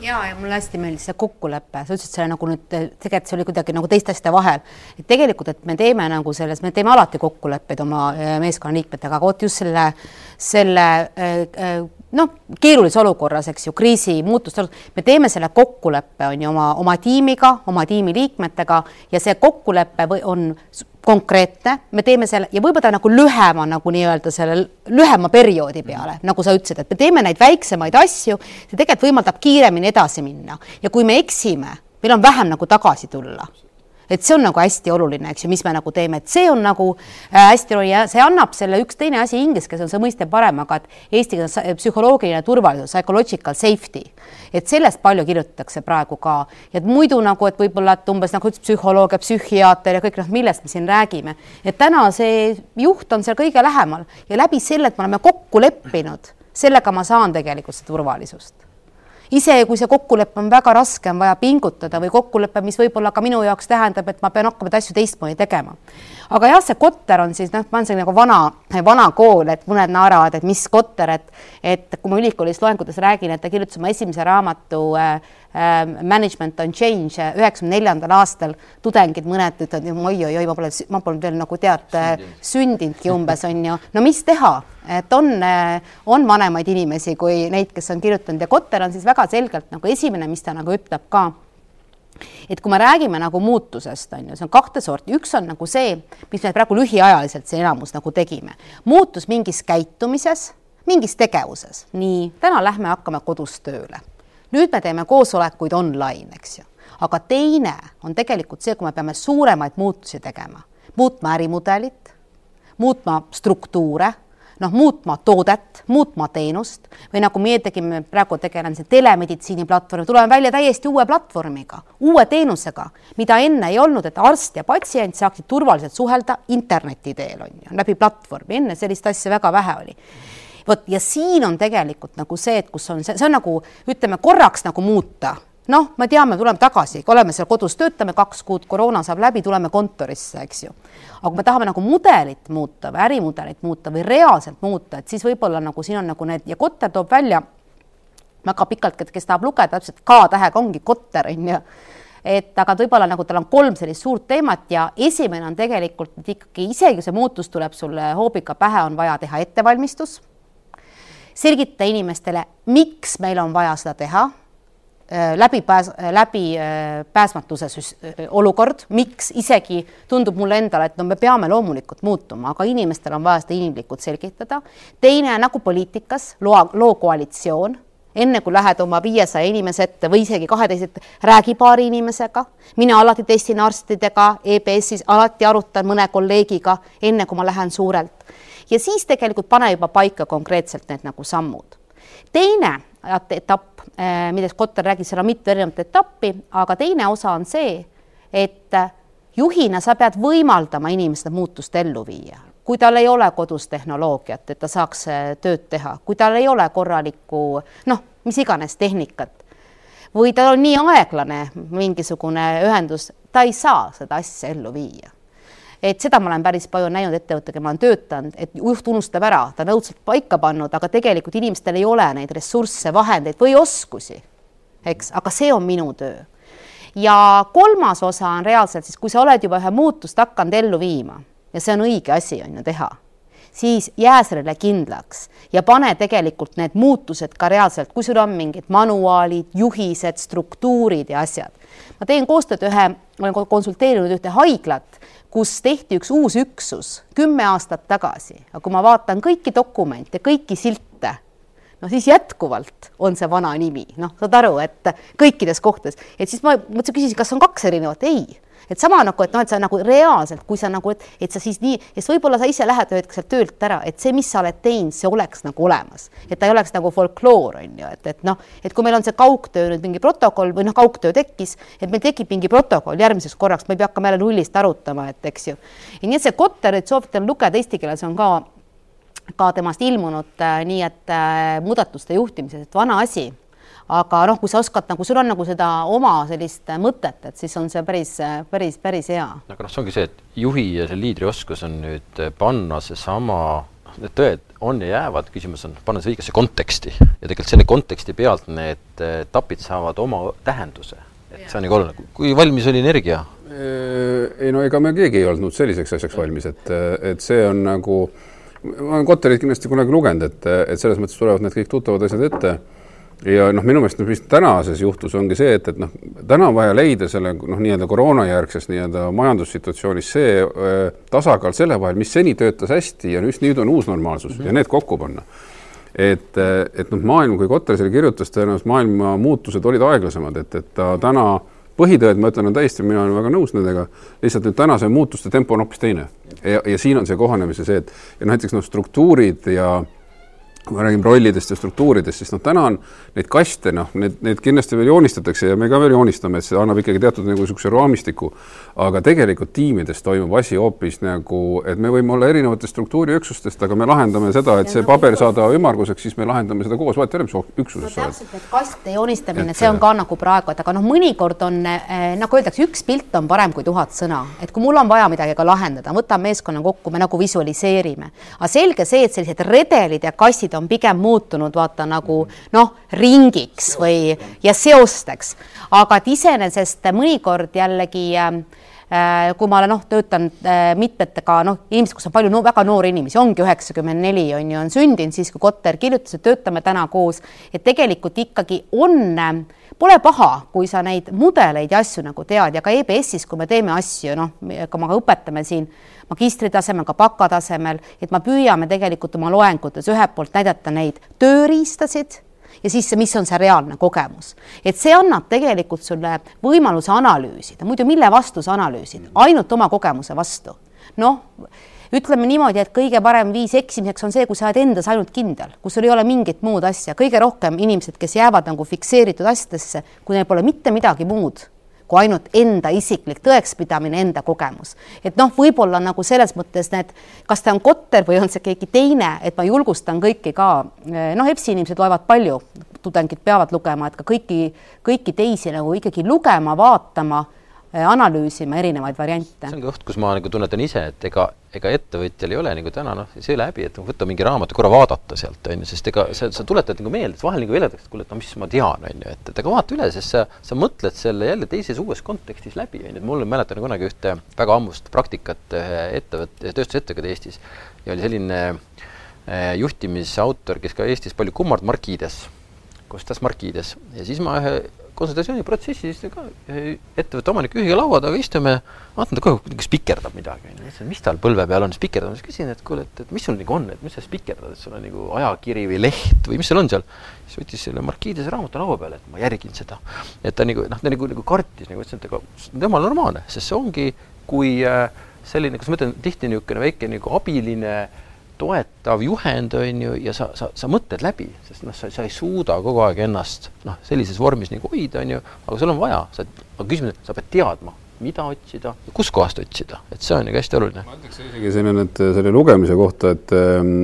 ja, ja mulle hästi meeldis see kokkulepe, sa ütlesid selle nagu nüüd, tegelikult see oli kuidagi nagu teiste asjade vahel, et tegelikult, et me teeme nagu selles, me teeme alati kokkuleppeid oma äh, meeskonnaliikmetega, aga vot just selle, selle äh, äh, noh, keerulises olukorras, eks ju, kriisi muutuste, me teeme selle kokkuleppe on ju oma, oma tiimiga, oma tiimi liikmetega ja see kokkulepe või on konkreetne, me teeme selle ja võib-olla ta nagu lühema nagu nii-öelda selle lühema perioodi peale, nagu sa ütlesid, et me teeme neid väiksemaid asju, see tegelikult võimaldab kiiremini edasi minna. Ja kui me eksime, meil on vähem nagu tagasi tulla et see on nagu hästi oluline, eks ju, mis me nagu teeme, et see on nagu äh, hästi oluline ja see annab selle üks teine asi inglise keeles on see mõiste parem, aga et eesti keeles psühholoogiline turvalisus, psychological safety, et sellest palju kirjutatakse praegu ka. Et muidu nagu, et võib-olla, et umbes nagu psühholoog ja psühhiaater ja kõik noh, millest me siin räägime, et täna see juht on seal kõige lähemal ja läbi selle, et me oleme kokku leppinud, sellega ma saan tegelikult seda turvalisust isegi kui see kokkulepe on väga raske, on vaja pingutada või kokkulepe, mis võib-olla ka minu jaoks tähendab, et ma pean hakkama asju teistmoodi tegema. aga jah, see Kotter on siis noh, ma olen see nagu vana, vana kool, et mõned naeravad, et mis Kotter, et et kui ma ülikoolis loengutes räägin, et ta kirjutas oma esimese raamatu äh, Management on change. üheksakümne neljandal aastal, tudengid mõned ütlevad oi-oi-oi, ma pole, ma polnud veel nagu tead sündinudki umbes on ju, no mis teha? Et on, on vanemaid inimesi kui neid, kes on kirjutanud ja Kotter on siis väga selgelt nagu esimene, mis ta nagu ütleb ka. Et kui me räägime nagu muutusest, on ju, see on kahte sorti, üks on nagu see, mis me praegu lühiajaliselt see enamus nagu tegime, muutus mingis käitumises, mingis tegevuses, nii, täna lähme hakkame kodus tööle. Nüüd me teeme koosolekuid online, eks ju, aga teine on tegelikult see, kui me peame suuremaid muutusi tegema, muutma ärimudelit, muutma struktuure noh, muutma toodet, muutma teenust. Või nagu meie tegime, praegu tegelen siin telemeditsiini platvormi, tuleme välja täiesti uue platvormiga, uue teenusega, mida enne ei olnud, et arst ja patsient saaksid turvaliselt suhelda interneti teel, on ju, läbi platvormi, enne sellist asja väga vähe oli vot ja siin on tegelikult nagu see, et kus on see, see on nagu ütleme korraks nagu muuta noh, me teame, tuleme tagasi, oleme seal kodus, töötame kaks kuud, koroona saab läbi, tuleme kontorisse, eks ju. aga kui me tahame nagu mudelit muuta või ärimudelit muuta või reaalselt muuta, et siis võib-olla nagu siin on nagu need ja Kotter toob välja väga pikalt, kes tahab lugeda, täpselt K-tähega ongi Kotter, on ju et aga võib-olla nagu tal on kolm sellist suurt teemat ja esimene on tegelikult ikkagi isegi see muutus tuleb sulle hoobiga pähe, on vaja teha ettevalmistus. Selgitada inimestele, miks meil on vaja seda teha Äh, läbipääs-, äh, läbipääsmatuse äh, olukord, miks isegi tundub mulle endale, et no me peame loomulikult muutuma, aga inimestel on vaja seda inimlikult selgitada. teine nagu poliitikas, loa, loo koalitsioon, enne kui lähed oma viiesaja inimese ette või isegi kaheteist räägi paari inimesega. mina alati testin arstidega, EBS-is alati arutan mõne kolleegiga, enne kui ma lähen suurelt. Ja siis tegelikult pane juba paika konkreetselt need nagu sammud. teine etapp Äh, millest Kotter räägis, seal on mitu erinevat etappi, aga teine osa on see, et juhina sa pead võimaldama inimestel muutust ellu viia. kui tal ei ole kodus tehnoloogiat, et ta saaks äh, tööd teha, kui tal ei ole korralikku noh, mis iganes tehnikat või tal on nii aeglane mingisugune ühendus, ta ei saa seda asja ellu viia et seda ma olen päris palju näinud ettevõttega, ma olen töötanud, et juht unustab ära, ta on õudselt paika pannud, aga tegelikult inimestel ei ole neid ressursse, vahendeid või oskusi, eks, aga see on minu töö. ja kolmas osa on reaalselt siis, kui sa oled juba ühe muutust hakanud ellu viima ja see on õige asi, on ju, teha siis jää sellele kindlaks ja pane tegelikult need muutused ka reaalselt, kui sul on mingid manuaalid, juhised, struktuurid ja asjad. Ma teen koostööd ühe, olen konsulteerinud ühte haiglat, kus tehti üks uus üksus kümme aastat tagasi, aga kui ma vaatan kõiki dokumente, kõiki silte, no siis jätkuvalt on see vana nimi, noh, saad aru, et kõikides kohtades, et siis ma mõtlesin, küsisin, kas on kaks erinevat, ei et sama nagu, et noh, et sa nagu reaalselt, kui sa nagu, et, et sa siis nii, siis võib-olla sa ise lähed ühel hetkel sealt töölt ära, et see, mis sa oled teinud, see oleks nagu olemas, et ta ei oleks nagu folkloor on ju, et, et noh, et kui meil on see kaugtöö nüüd mingi protokoll või noh, kaugtöö tekkis, et meil tekib mingi protokoll järgmiseks korraks, me ei pea hakkama jälle nullist arutama, et eks ju. nii et see Kotterit soovitan lugeda eesti keeles on ka ka temast ilmunud äh, nii, et äh, muudatuste juhtimises, et vana asi aga noh, kui sa oskad nagu, sul on nagu seda oma sellist mõtet, et siis on see päris, päris, päris hea. aga noh, see ongi see, et juhi ja see liidri oskus on nüüd panna seesama, noh, need tõed on ja jäävad, küsimus on panna see õigesse konteksti ja tegelikult selle konteksti pealt need etapid saavad oma tähenduse. et see on nagu oluline, kui valmis oli energia? ei no ega me keegi ei olnud selliseks asjaks valmis, et, et see on nagu, ma olen Kotterit kindlasti kunagi lugenud, et, et selles mõttes tulevad need kõik tuttavad asjad ette ja noh, minu meelest, mis tänases juhtus, ongi see, et, et noh, täna on vaja leida selle noh, nii-öelda koroonajärgses nii-öelda majandussituatsioonis see äh, tasakaal selle vahel, mis seni töötas hästi ja just nüüd on uus normaalsus mm -hmm. ja need kokku panna. et, et noh, maailm, kui Kotter selle kirjutas, tõenäoliselt maailma muutused olid aeglasemad, et, et ta täna põhitõed, ma ütlen, on täiesti, mina olen väga nõus nendega, lihtsalt nüüd tänase muutuste tempo on hoopis teine. ja, ja siin on see kohanemise see, et ja näiteks noh, struktuurid ja kui me räägime rollidest ja struktuuridest, siis noh, täna on neid kaste, noh, need, need kindlasti veel joonistatakse ja me ka veel joonistame, et see annab ikkagi teatud nagu niisuguse raamistiku, aga tegelikult tiimides toimub asi hoopis nagu, et me võime olla erinevatest struktuuriüksustest, aga me lahendame seda, et see paber saada ümmarguseks, siis me lahendame seda koos, vahet ei ole, mis üksuses sa oled. täpselt, et kaste joonistamine, see on ka nagu praegu, et aga noh, mõnikord on eh, nagu öeldakse, üks pilt on parem kui tuhat sõna, et kui mul on vaja midagi ka lahendada, võtan meeskonna kokku, me nagu visualiseerime, aga selge see, et sellised redelid ja kassid on pigem muutunud vaata nagu noh, ringiks või ja seosteks, aga et iseenesest mõnikord jällegi äh, kui ma olen noh, töötan äh, mitmetega noh, inimesed, kus on palju no, väga noori inimesi, ongi üheksakümmend neli on ju, on sündinud siis, kui Kotter kirjutas, et töötame täna koos, et tegelikult ikkagi on pole paha, kui sa neid mudeleid ja asju nagu tead ja ka EBS-is, kui me teeme asju, noh, ka me õpetame siin magistri tasemel, ka baka tasemel, et me püüame tegelikult oma loengutes ühelt poolt näidata neid tööriistasid ja siis, mis on see reaalne kogemus. et see annab tegelikult sulle võimaluse analüüsida, muidu mille vastu sa analüüsid, ainult oma kogemuse vastu. noh, ütleme niimoodi, et kõige parem viis eksimiseks on see, kui sa oled endas ainult kindel, kus sul ei ole mingit muud asja, kõige rohkem inimesed, kes jäävad nagu fikseeritud asjadesse, kui neil pole mitte midagi muud kui ainult enda isiklik tõekspidamine, enda kogemus. et noh, võib-olla nagu selles mõttes need, kas ta on Kotter või on see keegi teine, et ma julgustan kõiki ka, noh, EBS-i inimesed loevad palju, tudengid peavad lugema, et ka kõiki, kõiki teisi nagu ikkagi lugema, vaatama analüüsima erinevaid variante. see on koht, kus ma nagu tunnetan ise, et ega, ega ettevõtjal ei ole nagu täna noh, see läbi, et võtta mingi raamat ja korra vaadata sealt, on ju, sest ega sa, sa tuletad nagu meelde, et vahel nagu veedetakse, et kuule, et no mis ma tean, on ju, et, et aga vaata üle, sest sa, sa mõtled selle jälle teises uues kontekstis läbi, on ju, et mul mäletan kunagi ühte väga ammust praktikat ettevõtte, tööstusettevõtte Eestis ja oli selline eh, juhtimisautor, kes ka Eestis palju kummard Markides, Kostas Markides ja siis ma ühe konsultatsiooniprotsessis ka ettevõtte omanik ühiga laua taga istume, vaatan ta kogu aeg spikerdab midagi, onju. ütlesin, mis tal põlve peal on spikerdab, siis küsin, et kuule, et, et mis sul nagu on, et mis sa spikerdad, et sul on nagu ajakiri või leht või mis sul on seal. siis võttis selle Markiidese raamatu laua peale, et ma järgin seda. et ta nagu noh, ta nagu, nagu kartis nagu ütles, et aga temal normaalne, sest see ongi, kui äh, selline, kas ma ütlen, tihti niisugune väike nagu abiline äh, toetav juhend, on ju, ja sa, sa, sa mõtled läbi, sest noh, sa, sa ei suuda kogu aeg ennast noh, sellises vormis nagu hoida, on ju, aga sul on vaja, sa, aga küsimus on, sa pead teadma, mida otsida ja kuskohast otsida, et see on nagu hästi oluline. ma ütleks isegi selline, et selle lugemise kohta, et ähm,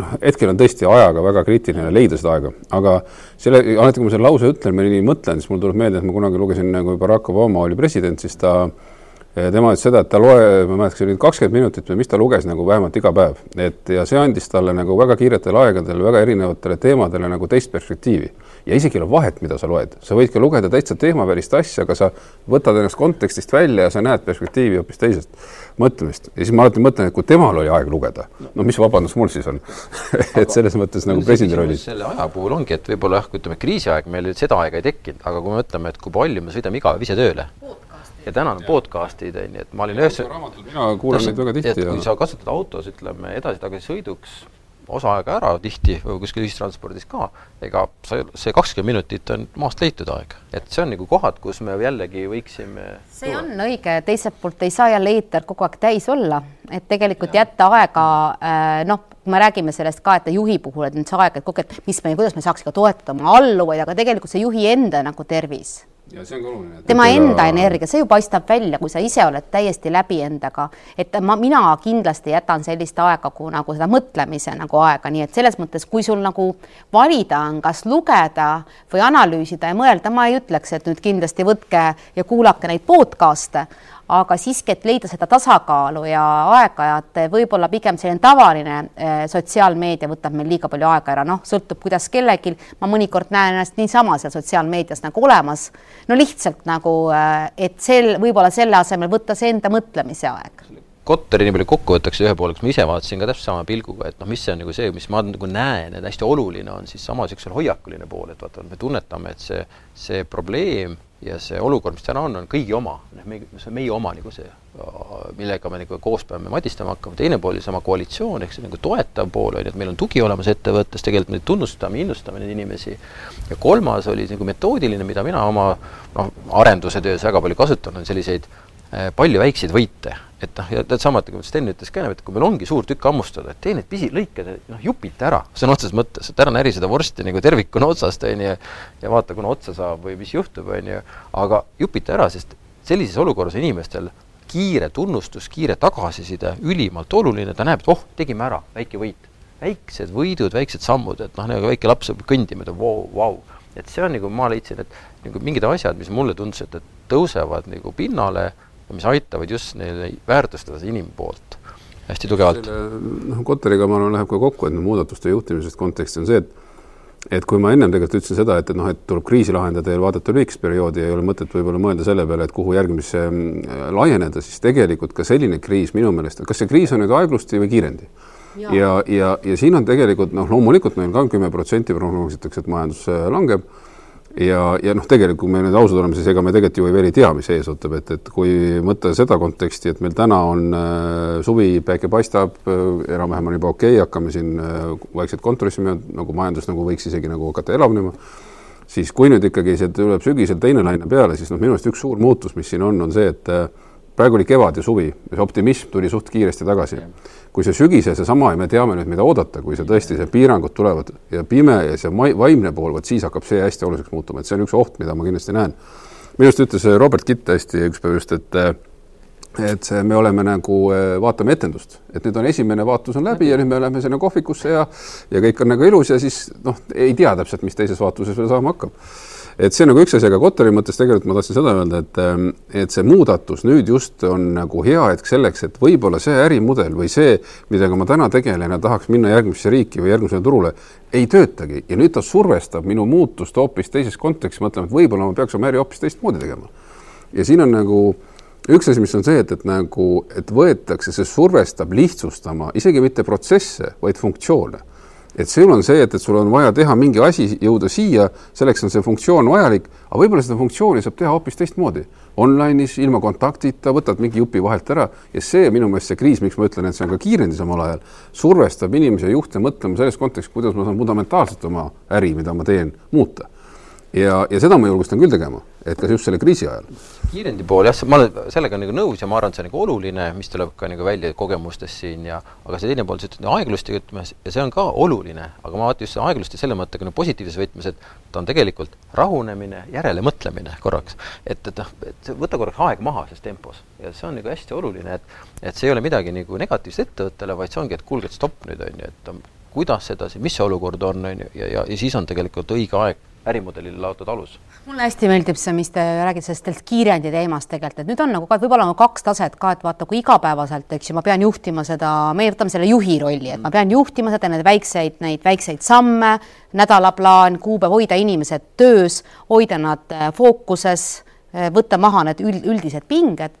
noh, hetkel on tõesti ajaga väga kriitiline leida seda aega, aga selle, alati kui ma selle lause ütlen või nii mõtlen, siis mul tuleb meelde, et ma kunagi lugesin, kui Barack Obama oli president, siis ta äh, tema ütles seda, et ta loe, ma ei mäleta, kas oli kakskümmend minutit või mis ta luges nagu vähemalt iga päev, et ja see andis talle nagu väga kiiretel aegadel väga erinevatele teemadele nagu teist perspektiivi. ja isegi ei ole vahet, mida sa loed, sa võid ka lugeda täitsa teemavälist asja, aga sa võtad ennast kontekstist välja ja sa näed perspektiivi hoopis teisest mõtlemist. ja siis ma alati mõtlen, et kui temal oli aeg lugeda, no mis vabandus mul siis on et selles mõttes nagu presidendi rollis. selle aja puhul ongi, et võib-olla jah, kui ütleme, kriisiaeg meil seda aega ei tekkinud, aga kui me mõtleme, et kui palju me sõidame iga päev ise tööle ja täna on podcast'id, on ju, et ma olin ühes mina kuulan neid väga tihti. kui sa kasutad autos, ütleme, edasi-tagasi sõiduks osa aega ära tihti või kuskil ühistranspordis ka, ega sa, see kakskümmend minutit on maast leitud aeg, et see on nagu kohad, kus me jällegi võiksime see tuua. on õige, teiselt poolt ei saa jälle eeter kogu aeg täis olla, et tegelikult ja. jätta aega äh, noh, kui me räägime sellest ka, et juhi puhul, et nüüd see aeg, et kogu aeg, mis me, kuidas me saaks ka toetada oma alluvaid, aga tegelikult see juhi enda nagu tervis ja see on ka oluline. tema enda ka... energia, see ju paistab välja, kui sa ise oled täiesti läbi endaga, et ma, mina kindlasti jätan sellist aega, kui nagu seda mõtlemise nagu aega, nii et selles mõttes, kui sul nagu valida on, kas lugeda või analüüsida ja mõelda, ma ei ütleks, et nüüd kindlasti võtke ja kuulake neid podcast'e, aga siiski, et leida seda tasakaalu ja aeg-ajalt võib-olla pigem selline tavaline eh, sotsiaalmeedia võtab meil liiga palju aega ära, noh, sõltub, kuidas kellelgi, ma mõnikord näen ennast niisama seal sotsiaalmeedias nagu olemas, no lihtsalt nagu, eh, et sel, võib-olla selle asemel võtta see enda mõtlemise aeg. Kotteri nii palju kokku võtaks ühe poole, kus ma ise vaatasin ka täpselt sama pilguga, et noh, mis see on nagu see, mis ma nagu näen, et hästi oluline on siis sama niisugune hoiakuline pool, et vaata, me tunnetame, et see, see probleem ja see olukord, mis täna on, on kõigi oma, noh, me, see on meie oma nagu see, millega me nagu koos peame madistama hakkama, teine pool sama koalitsioon, ehk see nagu toetav pool on ju, et meil on tugi olemas ettevõttes, tegelikult me tunnustame, innustame neid inimesi. ja kolmas oli nagu metoodiline, mida mina oma noh, arenduse töös väga palju kasutan, on selliseid äh, palju väikseid võite et noh, ja tead sama, et nagu Sten ütles ka, et kui meil ongi suur tükk hammustada, et tee need pisilõiked, noh, jupita ära, sõna otseses mõttes, et ära näri seda vorsti nagu tervikuna otsast, on ju, ja vaata, kuna otsa saab või mis juhtub, on ju, aga jupita ära, sest sellises olukorras inimestel kiire tunnustus, kiire tagasiside ülimalt oluline, ta näeb, et oh, tegime ära, väike võit. väiksed võidud, väiksed sammud, et noh, nagu väike laps hakkab kõndima, et vau, vau. et see on nagu, ma leidsin, et nagu mingid asjad, mis mulle tundusid, et tõusevad nagu pinnale mis aitavad just neile väärtustada seda inimpoolt hästi tugevalt. noh, Kotteriga ma arvan, läheb ka kokku, et muudatuste juhtimisest konteksti on see, et et kui ma ennem tegelikult ütlesin seda, et, et noh, et tuleb kriisi lahendada ja vaadata lühikest perioodi ja ei ole mõtet võib-olla mõelda selle peale, et kuhu järgmisse mm, laieneda, siis tegelikult ka selline kriis minu meelest, kas see kriis on nüüd aeglusti või kiirendi? ja, ja, ja, ja siin on tegelikult noh, loomulikult meil ka kümme protsenti prognoositakse, et majandus äh, langeb ja, ja noh, tegelikult kui me nüüd ausad oleme, siis ega me tegelikult ju veel ei tea, mis ees ootab, et, et kui mõtta seda konteksti, et meil täna on äh, suvi, päike paistab äh,, enam-vähem on juba okei okay,, hakkame siin äh, vaikselt kontorissime, nagu majandus nagu võiks isegi nagu hakata elavnema, siis kui nüüd ikkagi see tuleb sügisel teine laine peale, siis noh, minu arust üks suur muutus, mis siin on, on see, et äh, praegu oli kevad ja suvi, see optimism tuli suht kiiresti tagasi. Kui see sügisel seesama ja me teame nüüd, mida oodata, kui see tõesti, see piirangud tulevad ja pime ja see vaimne pool, vot siis hakkab see hästi oluliseks muutuma, et see on üks oht, mida ma kindlasti näen. minu arust ütles Robert Kitt hästi üks päev just, et et see, me oleme nagu, vaatame etendust, et nüüd on esimene vaatus on läbi ja nüüd me läheme sinna kohvikusse ja ja kõik on nagu ilus ja siis noh, ei tea täpselt, mis teises vaatuses veel saama hakkab et see nagu üks asi, aga Kotari mõttes tegelikult ma tahtsin seda öelda, et, ähm, et see muudatus nüüd just on nagu hea hetk selleks, et võib-olla see ärimudel või see, millega ma täna tegelen ja tahaks minna järgmisse riiki või järgmisele turule, ei töötagi ja nüüd ta survestab minu muutust hoopis teises kontekstis, mõtlema, et võib-olla ma peaks oma äri hoopis teistmoodi tegema. ja siin on nagu üks asi, mis on see, et, et nagu, et võetakse, see survestab lihtsustama isegi mitte protsesse, vaid funktsioone et sul on see, et, et sul on vaja teha mingi asi, jõuda siia, selleks on see funktsioon vajalik, aga võib-olla seda funktsiooni saab teha hoopis teistmoodi. Online'is, ilma kontaktita, võtad mingi jupi vahelt ära ja see minu meelest see kriis, miks ma ütlen, et see on ka kiirendis omal ajal, survestab inimesi ja juhte mõtlema selles kontekstis, kuidas ma saan fundamentaalselt oma äri, mida ma teen, muuta. ja, ja seda ma julgustan küll tegema, et kas just selle kriisi ajal kiirendi pool jah, ma olen sellega nagu nõus ja ma arvan, et see on nagu oluline, mis tuleb ka nagu välja kogemustest siin ja aga see teine pool, sa ütled aeglusti, ütleme, ja see on ka oluline, aga ma vaatan just aeglusti selle mõttega nagu positiivses võtmes, et ta on tegelikult rahunemine, järelemõtlemine korraks. et, et noh, et võta korraks aeg maha selles tempos ja see on nagu hästi oluline, et et see ei ole midagi nagu negatiivset ettevõttele, vaid see ongi, et kuulge, et stopp nüüd, on ju, et kuidas edasi, mis see olukord on, on ju, ja, ja, ja siis on tegelikult õige aeg ärimudelile laotud alus. mulle hästi meeldib see, mis te räägite sellest kiirendi teemast tegelikult, et nüüd on nagu ka võib-olla nagu kaks taset ka, et vaata, kui igapäevaselt, eks ju, ma pean juhtima seda, me võtame selle juhi rolli, et ma pean juhtima seda, neid väikseid, neid väikseid samme, nädalaplaan, kuupäev, hoida inimesed töös, hoida nad äh, fookuses, äh, võtta maha need üld, üldised pinged,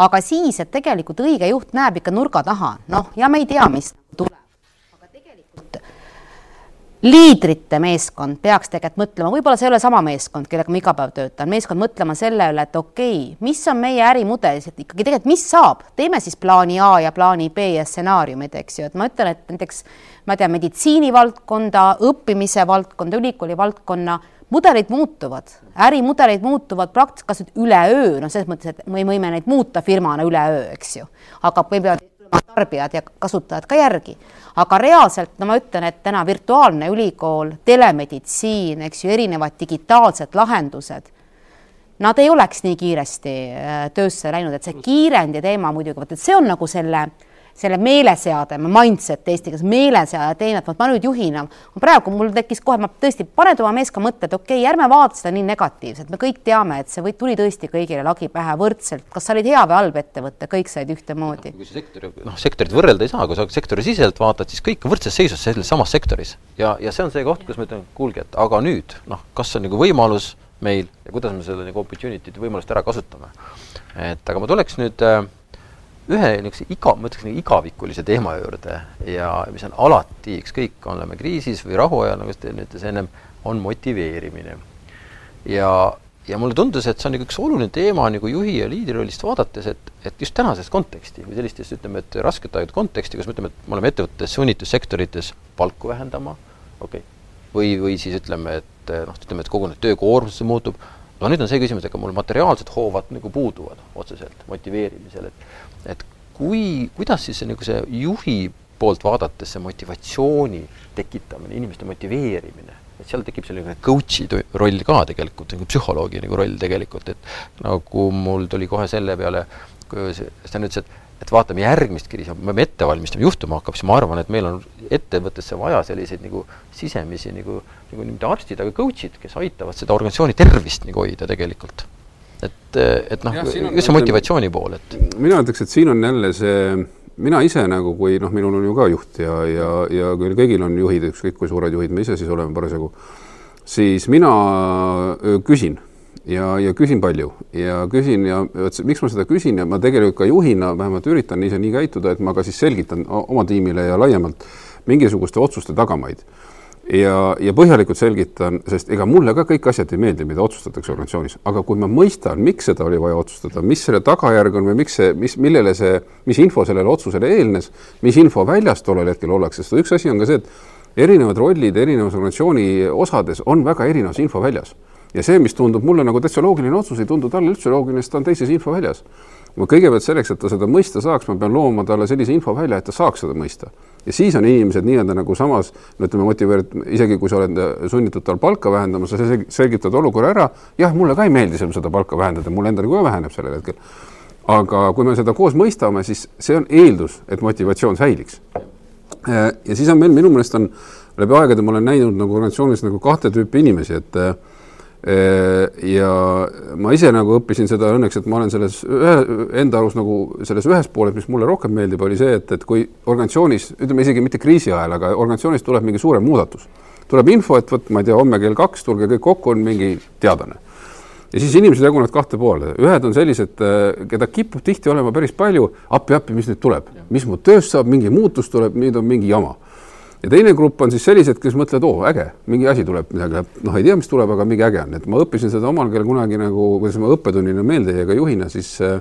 aga siis, et tegelikult õige juht näeb ikka nurga taha, noh, ja me ei tea, mis liidrite meeskond peaks tegelikult mõtlema, võib-olla see ei ole sama meeskond, kellega ma iga päev töötan, meeskond mõtlema selle üle, et okei okay,, mis on meie ärimudelis, et ikkagi tegelikult, mis saab, teeme siis plaani A ja plaani B ja stsenaariumid, eks ju, et ma ütlen, et näiteks ma tean meditsiinivaldkonda, õppimise valdkonda, ülikooli valdkonna mudelid muutuvad, ärimudeleid muutuvad praktiliselt üleöö, noh, selles mõttes, et me võime neid muuta firmana üleöö, eks ju, aga me peame tarbijad ja kasutajad ka järgi. aga reaalselt, no ma ütlen, et täna virtuaalne ülikool, telemeditsiin, eks ju, erinevad digitaalsed lahendused, nad ei oleks nii kiiresti äh, töösse läinud, et see kiirendi teema muidugi, vot et see on nagu selle selle meeleseade, mindset eesti keeles, meeleseade teemat, vot ma nüüd juhina, praegu mul tekkis kohe, ma tõesti, paned oma mees ka mõtte, et okei okay,, ärme vaata seda nii negatiivselt, me kõik teame, et see või tuli tõesti kõigile lagi pähe võrdselt, kas sa olid hea või halb ettevõte, kõik said ühtemoodi. kui sa sektori, noh, sektorit võrrelda ei saa, kui sa sektori siseselt vaatad, siis kõik on võrdses seisus selles samas sektoris ja, ja see on see koht, kus ma ütlen, kuulge, et aga nüüd noh, kas on nagu võimalus meil ja kuidas me seda nagu opportunity'd võimalust ära kasutame. et aga ma tuleks nüüd äh, ühe niisuguse iga, ma ütleks nagu igavikulise teema juurde ja mis on alati, ükskõik, oleme kriisis või rahuajal, nagu te ütles ennem, on motiveerimine. ja, ja mulle tundus, et see on nagu üks oluline teema nagu juhi ja liidri rollist vaadates, et, et just tänases konteksti või sellistes, ütleme, et raskete aegade konteksti, kus me ütleme, et me oleme ettevõttes sunnitud sektorites palku vähendama, okei okay., või, või siis ütleme, et noh, ütleme, et kogu nüüd töökoormus muutub, no nüüd on see küsimus, ega mul materiaalsed hoovad nagu puuduvad otseselt motiveerimisel, et et kui, kuidas siis see nagu see juhi poolt vaadates see motivatsiooni tekitamine, inimeste motiveerimine, et seal tekib selline coach'i roll ka tegelikult, nagu psühholoogi nagu roll tegelikult, et nagu mul tuli kohe selle peale, kui Sten ütles, et et vaatame järgmist kriisi, me peame ette valmistama, juhtuma hakkab, siis ma arvan, et meil on ettevõttesse vaja selliseid nagu sisemisi nagu, nagu mitte arstid, aga coach'id, kes aitavad seda organisatsiooni tervist nagu hoida tegelikult et, et noh, just see motivatsiooni pool, et. mina ütleks, et siin on jälle see, mina ise nagu, kui noh, minul on ju ka juht ja, ja, ja kui kõigil on juhid, ükskõik kui suured juhid me ise siis oleme parasjagu, siis mina küsin ja, ja küsin palju ja küsin ja vot miks ma seda küsin ja ma tegelikult ka juhina vähemalt üritan ise nii käituda, et ma ka siis selgitan oma tiimile ja laiemalt mingisuguste otsuste tagamaid ja, ja põhjalikult selgitan, sest ega mulle ka kõik asjad ei meeldi, mida otsustatakse organisatsioonis, aga kui ma mõistan, miks seda oli vaja otsustada, mis selle tagajärg on või miks see, mis, millele see, mis info sellele otsusele eelnes, mis info väljas tollel hetkel ollakse, sest üks asi on ka see, et erinevad rollid erinevas organisatsiooni osades on väga erinevas info väljas ja see, mis tundub mulle nagu täitsa loogiline otsus, ei tundu talle üldse loogiline, sest ta on teises infoväljas. Ma kõigepealt selleks, et ta seda mõista saaks, ma pean looma talle sellise info välja, et ta saaks seda mõista. ja siis on inimesed nii-öelda nagu samas, no ütleme, motiveeritud, isegi kui sa oled sunnitud tal palka vähendama, sa selgitad olukorra ära, jah, mulle ka ei meeldi seda palka vähendada, mul endal ka väheneb sellel hetkel. aga kui me seda koos mõistame, siis see on eeldus, et motivatsioon säiliks. ja siis on meil minu meelest on läbi aegade ma olen näinud nagu organisatsioonis nagu kahte tüüpi inimesi, et ja ma ise nagu õppisin seda õnneks, et ma olen selles ühe, enda arust nagu selles ühes pooles, mis mulle rohkem meeldib, oli see, et, et kui organisatsioonis, ütleme isegi mitte kriisi ajal, aga organisatsioonis tuleb mingi suurem muudatus, tuleb info, et vot ma ei tea, homme kell kaks tulge kõik kokku, on mingi teadane. ja siis inimesed jagunevad kahte poole, ühed on sellised, keda kipub tihti olema päris palju, appi-appi, mis nüüd tuleb, mis mu tööst saab, mingi muutus tuleb, nüüd on mingi jama ja teine grupp on siis sellised, kes mõtlevad, oo äge, mingi asi tuleb, midagi, noh, ei tea, mis tuleb, aga mingi äge on, et ma õppisin seda omal käel kunagi nagu, kuidas ma õppetunnina meelde jäi ka juhina, siis äh,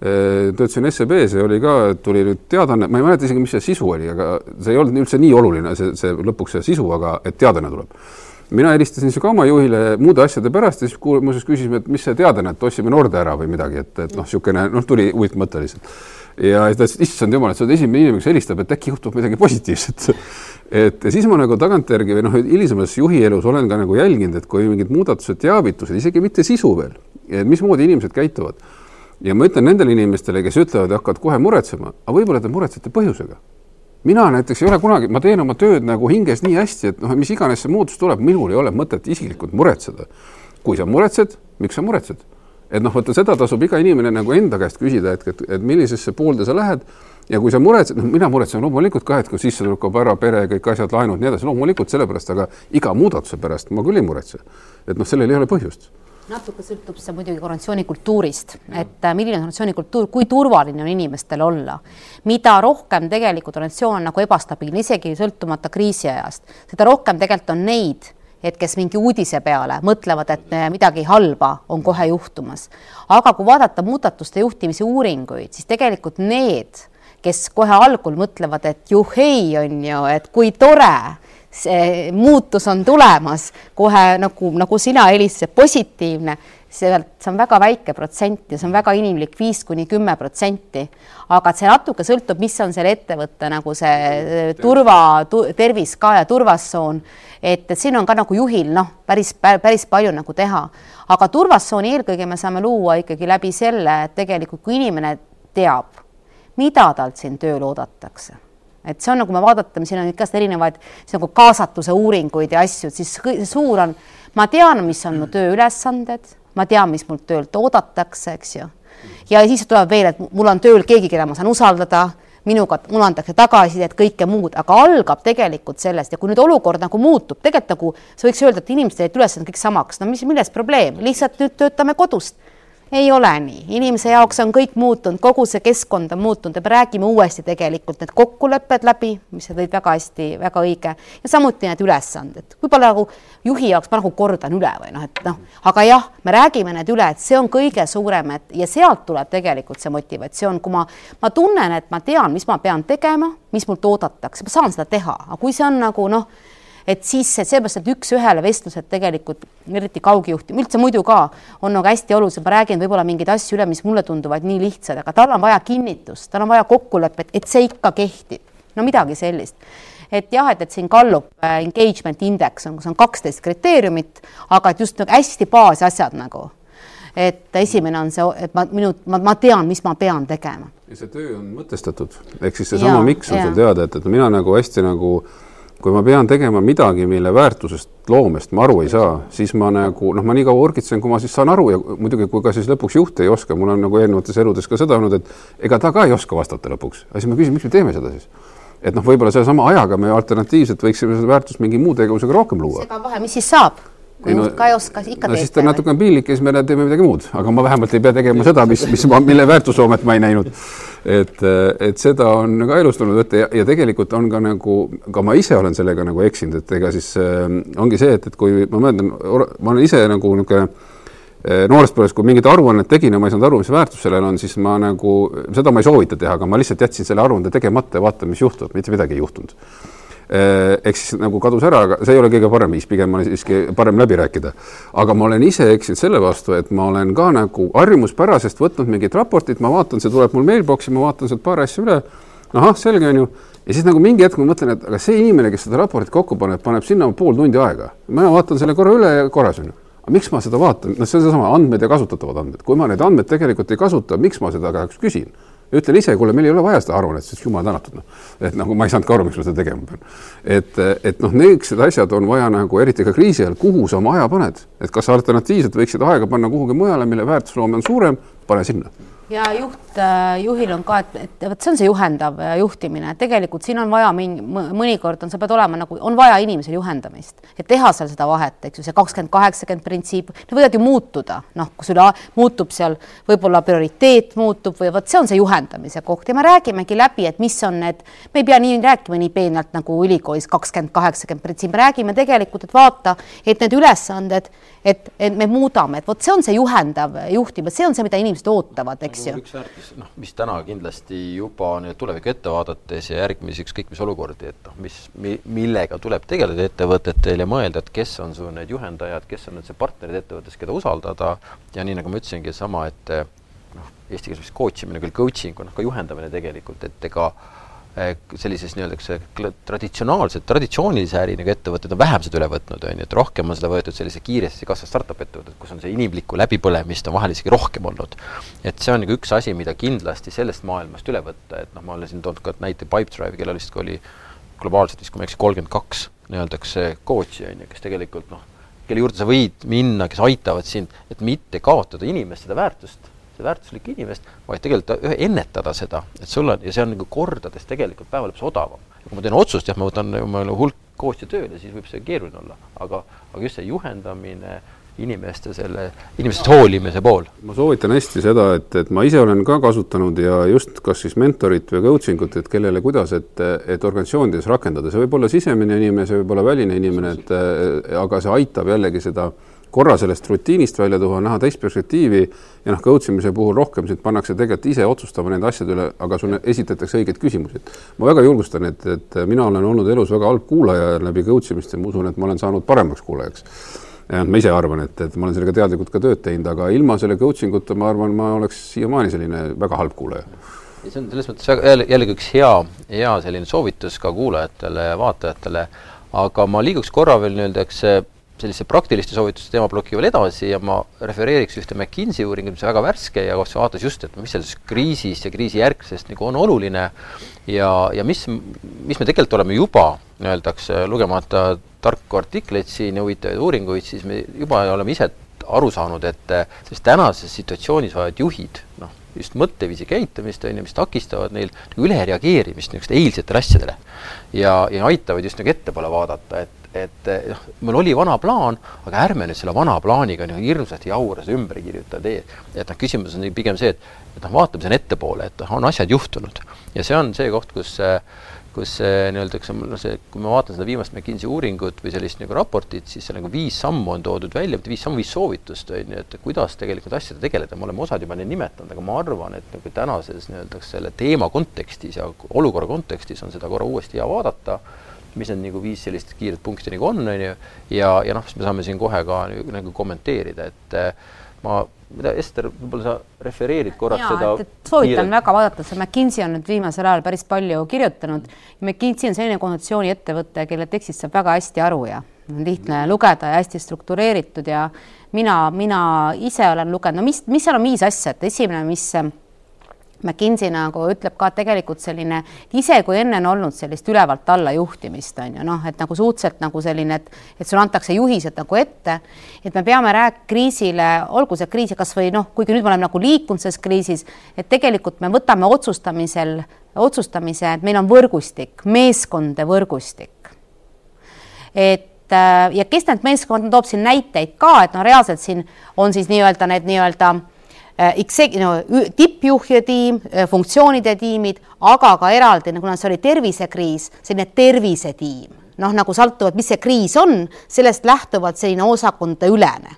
töötasin SEB-s ja oli ka, tuli nüüd teadaanne, ma ei mäleta isegi, mis see sisu oli, aga see ei olnud üldse nii oluline, see, see lõpuks see sisu, aga et teadaanne tuleb. mina helistasin siis ka oma juhile muude asjade pärast ja siis muuseas küsisime, et mis see teadaanne, et ostsime Norde ära või midagi, et, et noh, niisugune noh, tuli huvitav mõte lihtsalt ja ta ütles, issand jumal, et sa oled esimene inimene, kes helistab, et äkki juhtub midagi positiivset. et ja siis ma nagu tagantjärgi või noh, hilisemas juhi elus olen ka nagu jälginud, et kui mingid muudatused, teavitused, isegi mitte sisu veel, et mismoodi inimesed käituvad. ja ma ütlen nendele inimestele, kes ütlevad ja hakkavad kohe muretsema, aga võib-olla te muretsete põhjusega. mina näiteks ei ole kunagi, ma teen oma tööd nagu hinges nii hästi, et noh, mis iganes see muutus tuleb, minul ei ole mõtet isiklikult muretseda. kui sa muretsed, miks sa muretsed? Et noh, vaata seda tasub iga inimene nagu enda käest küsida, et, et, et millisesse poolde sa lähed ja kui sa muretsed, noh, mina muretsen loomulikult ka, et kui sissetulek kaob ära, pere, kõik asjad, laenud, nii edasi, loomulikult sellepärast, aga iga muudatuse pärast ma küll ei muretse. et noh, sellel ei ole põhjust natuke sõltub see muidugi organisatsiooni kultuurist, et äh, milline on organisatsiooni kultuur, kui turvaline on inimestel olla. mida rohkem tegelikult organisatsioon on nagu ebastabiilne, isegi sõltumata kriisiajast, seda rohkem tegelikult on neid et kes mingi uudise peale mõtlevad, et midagi halba on kohe juhtumas. aga kui vaadata muudatuste juhtimise uuringuid, siis tegelikult need, kes kohe algul mõtlevad, et juhhei, on ju, et kui tore, see muutus on tulemas, kohe nagu, nagu sina helistasid, positiivne sealt, see on väga väike protsent ja see on väga inimlik, viis kuni kümme protsenti. aga see natuke sõltub, mis on selle ettevõtte nagu see turva tu,, tervis ka ja turvastsoon, et, et siin on ka nagu juhil noh, päris, päris palju nagu teha. aga turvastsooni eelkõige me saame luua ikkagi läbi selle, et tegelikult kui inimene teab, mida talt siin tööl oodatakse. Et see on nagu me vaatame, siin on igast erinevaid nagu kaasatuse uuringuid ja asju, siis suur on, ma tean, mis on mu tööülesanded, ma tean, mis mult töölt oodatakse, eks ju. ja siis tuleb veel, et mul on tööl keegi, keda ma saan usaldada, minuga, mulle antakse tagasisidet, kõike muud, aga algab tegelikult sellest. Ja kui nüüd olukord nagu muutub, tegelikult nagu sa võiks öelda, et inimesed jäid ülesanded kõik samaks, no mis, milles probleem, lihtsalt nüüd töötame kodust ei ole nii, inimese jaoks on kõik muutunud, kogu see keskkond on muutunud. Ja me räägime uuesti tegelikult need kokkulepped läbi, mis sa tõid väga hästi, väga õige, ja samuti need ülesanded, võib-olla nagu juhi jaoks ma nagu kordan üle või noh, et noh, aga jah, me räägime need üle, et see on kõige suurem, et ja sealt tuleb tegelikult see motivatsioon, kui ma, ma tunnen, et ma tean, mis ma pean tegema, mis mult oodatakse, ma saan seda teha, aga kui see on nagu noh et siis seepärast, et üks-ühele vestlused tegelikult, eriti kaugjuhtim, üldse muidu ka, on nagu hästi olulised, ma räägin võib-olla mingeid asju üle, mis mulle tunduvad nii lihtsad, aga tal on vaja kinnitust, tal on vaja kokkulepet, et see ikka kehtib. no midagi sellist et jah, et, et siin Gallup äh, engagement index on, kus on kaksteist kriteeriumit, aga et just nagu hästi baasasjad nagu. et esimene on see, et ma, minu, ma, ma tean, mis ma pean tegema. ja see töö on mõtestatud, ehk siis seesama miks on sul teada, et, et mina nagu hästi nagu äh, kui ma pean tegema midagi, mille väärtusest, loomest ma aru ei saa, siis ma nagu noh, ma nii kaua urgitsen, kui ma siis saan aru ja muidugi, kui ka siis lõpuks juht ei oska, mul on nagu eelnevates eludes ka seda olnud, et ega ta ka ei oska vastata lõpuks, aga siis ma küsin, miks me teeme seda siis et noh, võib-olla sellesama ajaga me alternatiivselt võiksime seda väärtust mingi muu tegevusega rohkem luua. segav vahe, mis siis saab? kui no, ka ei oska, ikka no, teete. siis ta natuke on piinlik ja siis me teeme midagi muud, aga ma vähemalt ei pea tegema seda, mis, mis ma, mille väärtusloomet ma ei näinud. Et, et seda on ka elus tulnud võtta ja, ja tegelikult on ka nagu, ka ma ise olen sellega nagu eksinud, et ega siis äh, ongi see, et, et kui ma mäletan, ma olen ise nagu niisugune äh, noorest põlvest, kui mingit aruannet tegin ja ma ei saanud aru, mis väärtus sellel on, siis ma nagu, seda ma ei soovita teha, aga ma lihtsalt jätsin selle aruande tegemata ja vaatan, mis juhtub, mitte midagi ei juhtunud ehk siis nagu kadus ära, aga see ei ole kõige parem viis, pigem on siiski parem läbi rääkida. aga ma olen ise eksinud selle vastu, et ma olen ka nagu harjumuspärasest võtnud mingit raportit, ma vaatan, see tuleb mul mailbox'i, ma vaatan sealt paar asja üle, ahah, selge on ju, ja siis nagu mingi hetk ma mõtlen, et aga see inimene, kes seda raportit kokku paneb, paneb sinna pool tundi aega. mina vaatan selle korra üle ja korras on ju aga miks ma seda vaatan, noh, see on seesama andmed ja kasutatavad andmed, kui ma neid andmeid tegelikult ei kasuta, miks ma seda kahjuks küsin? Ütlen ise, kuule, meil ei ole vaja seda aruannet, sest jumal tänatud, noh. et nagu ma ei saanud ka aru, miks ma seda tegema pean. et, et noh, niisugused asjad on vaja nagu eriti ka kriisi ajal, kuhu sa oma aja paned, et kas alternatiivselt võiksid aega panna kuhugi mujale, mille väärtusloome on suurem, pane sinna ja juht, äh, juhil on ka, et, et vot see on see juhendav äh, juhtimine, tegelikult siin on vaja mingi, mõnikord on, sa pead olema nagu, on vaja inimesel juhendamist, et teha seal seda vahet, eks ju, see kakskümmend, kaheksakümmend printsiip, need võivad ju muutuda, noh, kui sul muutub seal võib-olla prioriteet muutub või vot see on see juhendamise koht. Ja me räägimegi läbi, et mis on need, me ei pea nii rääkima nii peenelt nagu ülikoolis kakskümmend, kaheksakümmend printsiip, me räägime tegelikult, et vaata, et need ülesanded, et, et me muudame, et vot see on see juhendav juhtimine, see on see, mida inimesed ootavad, eks eks ju. üks väärtus, noh, mis täna kindlasti juba nüüd tulevikku ette vaadates ja järgmisi ükskõik mis olukordi, et noh, mis mi,, millega tuleb tegeleda ettevõtetel ja mõelda, et kes on su need juhendajad, kes on nüüd see partnerid ettevõttes, keda usaldada ja nii nagu ma ütlesingi, sama, et noh, eesti keeles vist coach imine küll coaching on, noh ka juhendamine tegelikult, et ega sellises nii-öelda see traditsionaalsed, traditsioonilise äri nagu ettevõtted on vähem seda üle võtnud, on ju, et rohkem on seda võetud sellise kiiresti kasvav startup ettevõtted, kus on see inimlikku läbipõlemist on vahel isegi rohkem olnud. et see on nagu üks asi, mida kindlasti sellest maailmast üle võtta, et noh, ma olen siin toonud ka näite Pipedrive, kellel vist oli globaalselt vist, kui ma ei eksi, kolmkümmend kaks nii-öelda coach'i on ju, kes tegelikult noh, kelle juurde sa võid minna, kes aitavad sind, et mitte kaotada inimest seda väärtust seda väärtuslikku inimest, vaid tegelikult ennetada seda, et sul on ja see on nagu kordades tegelikult päeva lõpuks odavam. kui ma teen otsust, jah, ma võtan omale hulk koostöö tööle, siis võib see keeruline olla, aga, aga just see juhendamine, inimeste selle, inimestest hoolimise pool. ma soovitan hästi seda, et, et ma ise olen ka kasutanud ja just kas siis mentorit või coaching ut, et kellele, kuidas, et, et organisatsioonides rakendada, see võib olla sisemine inimene, see võib olla väline inimene, et aga see aitab jällegi seda äh, korra sellest rutiinist välja tuua, näha teist perspektiivi ja noh, coach imise puhul rohkem sind pannakse tegelikult ise otsustama nende asjade üle, aga sulle esitatakse õigeid küsimusi. ma väga julgustan, et, et mina olen olnud elus väga halb kuulaja läbi coach imist ja ma usun, et ma olen saanud paremaks kuulajaks. ja ma ise arvan, et, et ma olen sellega teadlikult ka tööd teinud, aga ilma selle coaching uta ma arvan, ma oleks siiamaani selline väga halb kuulaja ja see on selles mõttes väga jälle, jällegi üks hea, hea selline soovitus ka kuulajatele ja vaatajatele, aga ma liiguks korra veel nii-öelda, eks sellise praktiliste soovituste teemaploki veel edasi ja ma refereeriks ühte McKinsey uuringut, mis on väga värske ja kus vaatas just, et mis selles kriisis ja kriisijärgsest nagu on oluline ja, ja mis, mis me tegelikult oleme juba, öeldakse, lugemata tarku artikleid siin ja huvitavaid uuringuid, siis me juba oleme ise aru saanud, et selles tänases situatsioonis vajavad juhid, noh, just mõtteviisi käitumist, on ju, mis takistavad neil ülereageerimist niisuguste eilsetele asjadele. ja, ja aitavad just nagu ettepoole vaadata, et et eh, noh, mul oli vana plaan, aga ärme nüüd selle vana plaaniga nagu hirmsasti jaura seda ümber kirjutada tee. et noh, küsimus on pigem see, et, et noh, vaatame sinna ettepoole, et on asjad juhtunud. Ja see on see koht, kus kus nii-öelda, eks noh, see, kui ma vaatan seda viimast McKinsey uuringut või sellist nagu raportit, siis seal nagu viis sammu on toodud välja, viis sammu, viis soovitust, on ju, et kuidas tegelikult asjadega tegeleda, me oleme osad juba neid nimetanud, aga ma arvan, et nagu tänases nii-öelda selle teema kontekstis ja olukorra kontekstis on seda korra uuesti hea vaadata mis need nagu viis sellist kiiret punkti nagu on, on ju, ja, ja noh, siis me saame siin kohe ka nagu, kommenteerida, et eh, ma, mida Ester, võib-olla sa refereerid korraks Jaa, seda. soovitan kiiret... väga vaadata, see McKinsey on nüüd viimasel ajal päris palju kirjutanud. McKinsey on selline konsultatsiooniettevõte, kelle tekstist saab väga hästi aru ja on lihtne lugeda ja hästi struktureeritud ja mina, mina ise olen lugenud, no mis, mis seal on viis asja, et esimene, mis McKinsey nagu ütleb ka, et tegelikult selline, isegi kui enne on olnud sellist ülevalt alla juhtimist, on ju, noh, et nagu suhteliselt nagu selline, et, et sulle antakse juhised nagu ette, et me peame rääk-, kriisile, olgu see kriis kas või noh, kuigi nüüd me oleme nagu liikunud selles kriisis, et tegelikult me võtame otsustamisel, otsustamise, et meil on võrgustik, meeskondade võrgustik. et äh, ja kes need meeskond, toob siin näiteid ka, et noh, reaalselt siin on siis nii-öelda need nii-öelda Äh, no, tippjuhide tiim, äh, funktsioonide tiimid, aga ka eraldi, kuna see oli tervisekriis, selline tervisetiim, noh, nagu sõltuvalt, mis see kriis on, sellest lähtuvalt selline osakondadeülene.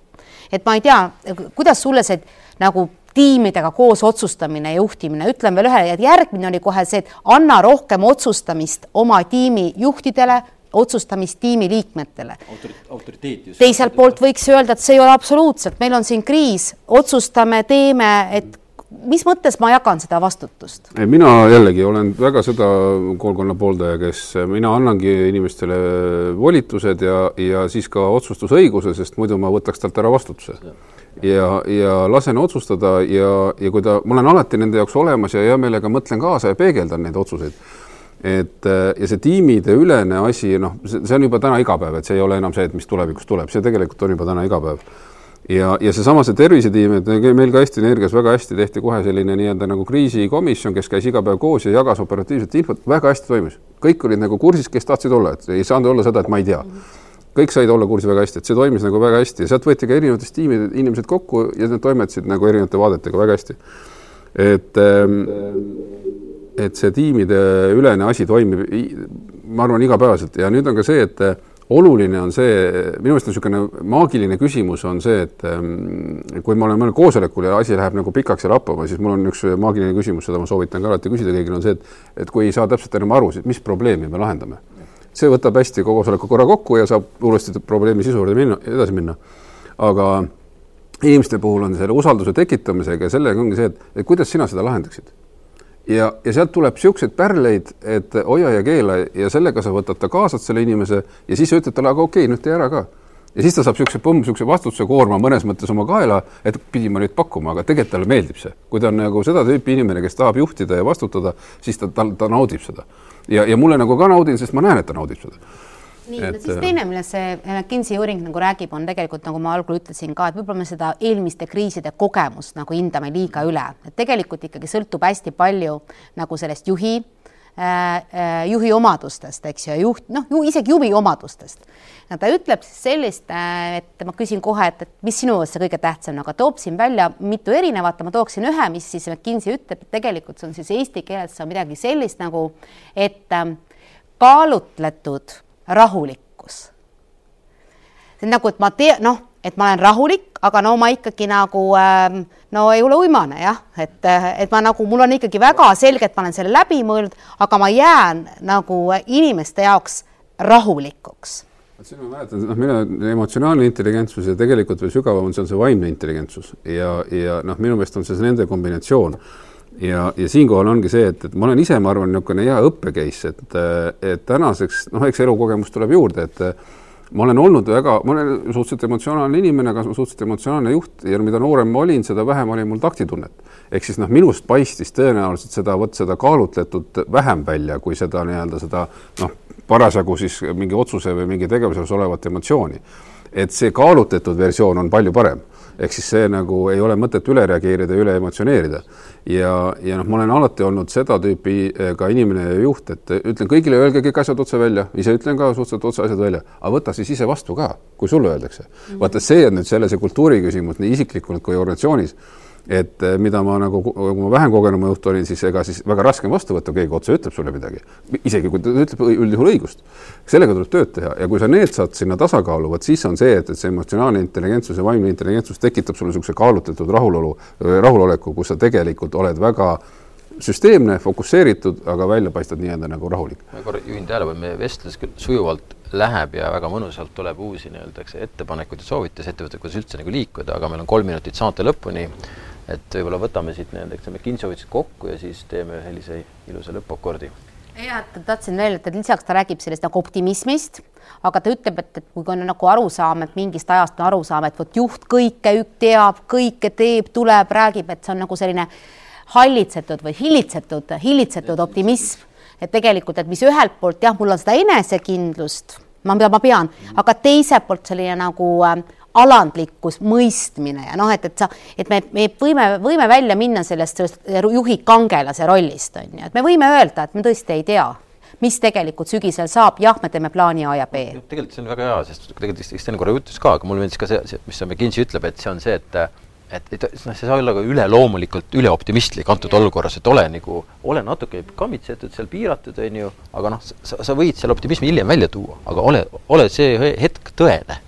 et ma ei tea, kuidas sulle see nagu tiimidega koos otsustamine ja juhtimine, ütlen veel ühe, et järgmine oli kohe see, et anna rohkem otsustamist oma tiimi juhtidele, otsustamist tiimi liikmetele teiselt poolt võiks öelda, et see ei ole absoluutselt, meil on siin kriis, otsustame, teeme, et mis mõttes ma jagan seda vastutust? mina jällegi olen väga seda koolkonna pooldaja, kes mina annangi inimestele volitused ja, ja siis ka otsustusõiguse, sest muidu ma võtaks talt ära vastutuse. ja, ja lasen otsustada ja, ja kui ta, ma olen alati nende jaoks olemas ja hea meelega mõtlen kaasa ja peegeldan neid otsuseid et ja see tiimide ülene asi, noh, see on juba täna igapäev, et see ei ole enam see, et mis tulevikus tuleb, see tegelikult on juba täna igapäev ja, ja seesama see tervisetiim, et meil ka Eesti Energias väga hästi tehti kohe selline nii-öelda nagu kriisikomisjon, kes käis iga päev koos ja jagas operatiivset infot, väga hästi toimis. kõik olid nagu kursis, kes tahtsid olla, et ei saanud olla seda, et ma ei tea. kõik said olla kursis väga hästi, et see toimis nagu väga hästi ja sealt võeti ka erinevatest tiimide inimesed kokku ja nad toimetasid nagu erinevate vaadetega väga hästi. et ähm, et see tiimide ülene asi toimib, ma arvan, igapäevaselt ja nüüd on ka see, et oluline on see, minu meelest on niisugune maagiline küsimus on see, et ähm, kui ma olen mõnel koosolekul ja asi läheb nagu pikaks ja lappama, siis mul on üks maagiline küsimus, seda ma soovitan ka alati küsida kõigil, on see, et et kui ei saa täpselt enam aru, siis mis probleemi me lahendame. see võtab hästi koosoleku korra kokku ja saab uuesti probleemi sisu juurde minna, edasi minna. aga inimeste puhul on selle usalduse tekitamisega ja sellega ongi see, et, et kuidas sina seda lahendaksid ja, ja sealt tuleb niisuguseid pärleid, et hoia ja keela ja sellega sa võtad ta kaasad selle inimese ja siis sa ütled talle, aga okei okay,, nüüd tee ära ka. ja siis ta saab niisuguse pomm, niisuguse vastutuse koorma mõnes mõttes oma kaela, et pidi ma nüüd pakkuma, aga tegelikult talle meeldib see. kui ta on nagu seda tüüpi inimene, kes tahab juhtida ja vastutada, siis ta, ta, ta naudib seda. ja, ja mulle nagu ka naudin, sest ma näen, et ta naudib seda nii, no siis äh, teine, millest see McKinsey uuring nagu räägib, on tegelikult nagu ma algul ütlesin ka, et võib-olla me seda eelmiste kriiside kogemust nagu hindame liiga üle, et tegelikult ikkagi sõltub hästi palju nagu sellest juhi äh, äh, juhi omadustest, eks ju, juht, noh, ju isegi juhi omadustest. no ta ütleb siis sellist, et ma küsin kohe, et, et mis sinu arust see kõige tähtsam, aga toob siin välja mitu erinevat, ma tooksin ühe, mis siis McKinsey ütleb, et tegelikult see on siis eesti keeles on midagi sellist nagu, et kaalutletud rahulikkus. nagu, et ma tea, noh, et ma olen rahulik, aga no ma ikkagi nagu ähm, no ei ole uimane jah, et, et ma nagu, mul on ikkagi väga selge, et ma olen selle läbi mõelnud, aga ma jään nagu inimeste jaoks rahulikuks. Vot siin ma mäletan, noh, minu emotsionaalne intelligentsus ja tegelikult veel sügavam on seal see vaimne intelligentsus. Ja, ja noh, minu meelest on see nende kombinatsioon ja, ja siinkohal ongi see, et, et ma olen ise, ma arvan, niisugune hea õppe case, et, et tänaseks, noh, eks elukogemus tuleb juurde, et ma olen olnud väga, ma olen suhteliselt emotsionaalne inimene, aga suhteliselt emotsionaalne juht ja mida noorem ma olin, seda vähem oli mul taktitunnet. ehk siis noh, minust paistis tõenäoliselt seda, vot seda kaalutletud vähem välja, kui seda nii-öelda seda noh, parasjagu siis mingi otsuse või mingi tegevuse osas olevat emotsiooni. et see kaalutletud versioon on palju parem ehk siis see nagu ei ole mõtet üle reageerida ja üle emotsioneerida. ja, ja noh, ma olen alati olnud seda tüüpi eh, ka inimene ja juht, et ütlen kõigile, öelge kõik asjad otse välja, ise ütlen ka suhteliselt otse asjad välja, aga võta siis ise vastu ka, kui sulle öeldakse mm. -hmm. vaata, see on nüüd selle, see kultuuri küsimus nii isiklikult kui organisatsioonis et eh, mida ma nagu, kui ma vähem kogenuma juht olin, siis ega siis väga raske on vastu võtta, keegi otse ütleb sulle midagi. isegi kui ta ütleb üldjuhul õigust. sellega tuleb tööd teha ja kui sa need saad sinna tasakaalu, vot siis on see, et, et see emotsionaalne intelligentsus ja vaimne intelligentsus tekitab sulle niisuguse kaalutletud rahulolu, rahuloleku, kus sa tegelikult oled väga süsteemne, fokusseeritud, aga välja paistad nii-öelda nagu rahulik. ma korra juhin tähelepanu, meie vestlus küll sujuvalt läheb ja väga mõnusalt tuleb uusi nii-öelda ettepanekuid ja soovitusi ettevõttele, kuidas üldse nagu liikuda, aga meil on kolm minutit saate lõpuni et võib-olla võtame siit need, eks McKinsey võtsid kokku ja siis teeme sellise ilusa lõppakordi. jah, et tahtsin veel, et lisaks ta räägib sellest nagu optimismist, aga ta ütleb, et, et kui on nagu arusaam, et mingist ajast on arusaam, et vot juht kõike teab, kõike teeb, tuleb, räägib, et see on nagu selline hallitsetud või hillitsetud, hillitsetud optimism, et tegelikult, et mis ühelt poolt jah, mul on seda enesekindlust, ma, mida ma pean, aga teiselt poolt selline nagu äh, alandlikkus, mõistmine ja noh, et, et sa, et me, me võime, võime välja minna sellest, sellest juhi kangelase rollist, on ju, et me võime öelda, et me tõesti ei tea, mis tegelikult sügisel saab, jah, me teeme plaani A ja B. tegelikult see on väga hea, sest tegelikult Sten korra jutus ka, aga mulle meeldis ka see, see, mis McKinsey ütleb, et see on see, et et, et noh, see ei saa olla ka üleloomulikult üleoptimistlik antud olukorras, et ole nagu, ole natuke kammitsetud seal, piiratud, on ju, aga noh, sa, sa võid selle optimismi hiljem välja tuua, aga ole, ole see hetk tõene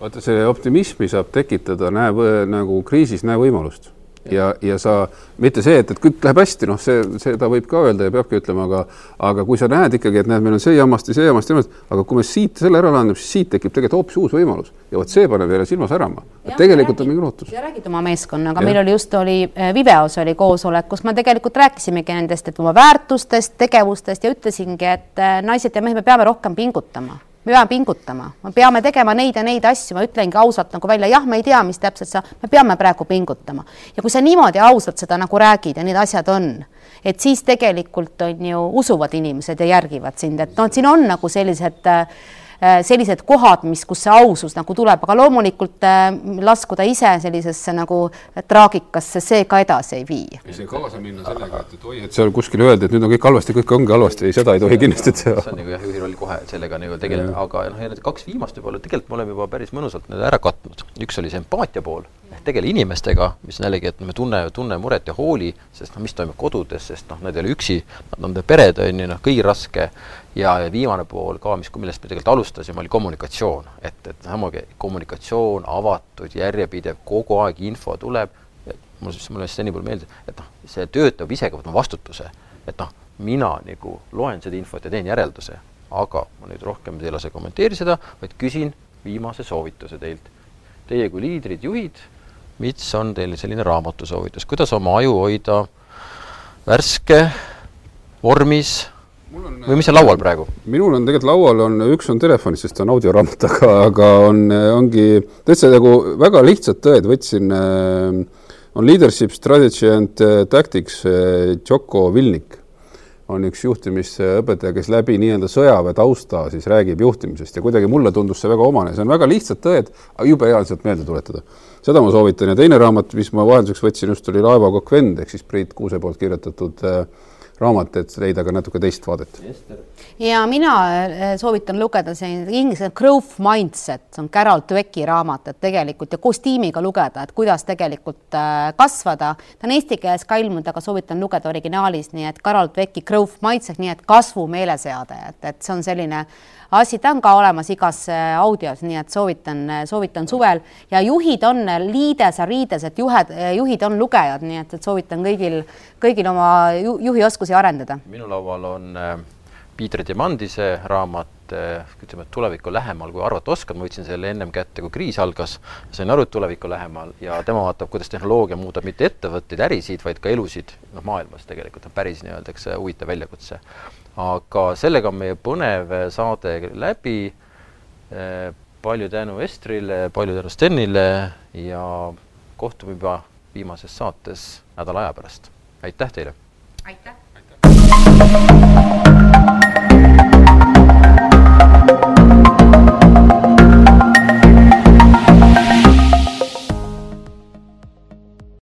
vaata, see optimismi saab tekitada, näe nagu kriisis, näe võimalust. ja, ja sa, mitte see, et, et kõik läheb hästi, noh, see, seda võib ka öelda ja peabki ütlema, aga aga kui sa näed ikkagi, et näed, meil on see jamasti, see jamasti, aga kui me siit selle ära lahendame, siis siit tekib tegelikult hoopis uus võimalus ja vot see paneb jälle silma särama. tegelikult räägid, on mingi lootus. ja räägid oma meeskonnaga, meil oli just oli äh, Viveos oli koosolek, kus me tegelikult rääkisimegi nendest, et oma väärtustest, tegevustest ja ütlesingi, et äh, naised ja mehed, me peame rohkem pingutama me peame pingutama, me peame tegema neid ja neid asju, ma ütlengi ausalt nagu välja, jah, me ei tea, mis täpselt sa, me peame praegu pingutama. ja kui sa niimoodi ausalt seda nagu räägid ja need asjad on, et siis tegelikult on ju usuvad inimesed ja järgivad sind, et noh, et siin on nagu sellised äh, sellised kohad, mis, kus see ausus nagu tuleb, aga loomulikult äh, laskuda ise sellisesse nagu traagikasse, see ka edasi ei vii. ei see kaasa minna sellega, et, et oi, et seal kuskil öeldi, et nüüd on kõik halvasti, kõik ongi halvasti, ei, seda ei tohi kindlasti teha. see on nagu jah, juhi roll kohe sellega nagu tegeleda, aga noh, ja need kaks viimast võib-olla tegelikult me oleme juba päris mõnusalt need ära katnud. üks oli see empaatia pool ehk tegele inimestega, mis on jällegi, et me tunne, tunne muret ja hooli, sest noh, mis toimub kodudes, sest noh, nad ei ole üksi, nad on pered, on ju, noh, kõigil raske, ja, viimane pool ka, mis, millest me tegelikult alustasime, oli kommunikatsioon. et, et samamoodi kommunikatsioon, avatud, järjepidev, kogu aeg info tuleb, mulle siis, mulle seni pole meeldinud, et noh, see töötaja peab ise võtma vastutuse, et noh, mina nagu loen seda infot ja teen järelduse, aga ma nüüd rohkem ei lase kommenteeri seda, vaid küsin viimase soovituse teilt. Teie kui liidrid, juhid mis on teil selline raamatusoovitus, kuidas oma aju hoida värske, vormis on, või mis on laual praegu? minul on tegelikult laual on, üks on telefonis, sest ta on audioraamat, aga, aga on, ongi täitsa nagu väga lihtsad tõed, võtsin äh,, on Leadership Strategy and äh, Tactics äh,, Joko Vilnik on üks juhtimisõpetaja, kes läbi nii-öelda sõjaväe tausta siis räägib juhtimisest ja kuidagi mulle tundus see väga omane, see on väga lihtsad tõed, aga jube hea on sealt meelde tuletada. seda ma soovitan ja teine raamat, mis ma vahelduseks võtsin just, oli Laevakokk vend ehk siis Priit Kuuse poolt kirjutatud äh, raamat, et leida ka natuke teist vaadet. ja mina äh, soovitan lugeda selline inglise growth mindset, see on Carol Dwecki raamat, et tegelikult ja koos tiimiga lugeda, et kuidas tegelikult äh, kasvada. ta on eesti keeles ka ilmunud, aga soovitan lugeda originaalis, nii et Carol Dwecki growth mindset, nii et kasvu meeleseade, et, et see on selline asi, ta on ka olemas igas äh, audios, nii et soovitan, soovitan suvel. Ja juhid on liides ja riides, et juhed, juhid on lugejad, nii et, et soovitan kõigil, kõigil oma juhi oskusi arendada. minu laual on äh, Piiter Diamandise raamat äh, ütleme, et tulevikku lähemal, kui arvata oskad, ma võtsin selle ennem kätte, kui kriis algas, sain aru, et tulevikku lähemal. Ja tema vaatab, kuidas tehnoloogia muudab mitte ettevõtteid, ärisid, vaid ka elusid. Noh, maailmas tegelikult on päris nii-öelda üks huvitav väljakutse aga sellega on meie põnev saade läbi. palju tänu Estrile, palju tänu Stenile ja kohtume juba viimases saates nädala aja pärast. aitäh teile!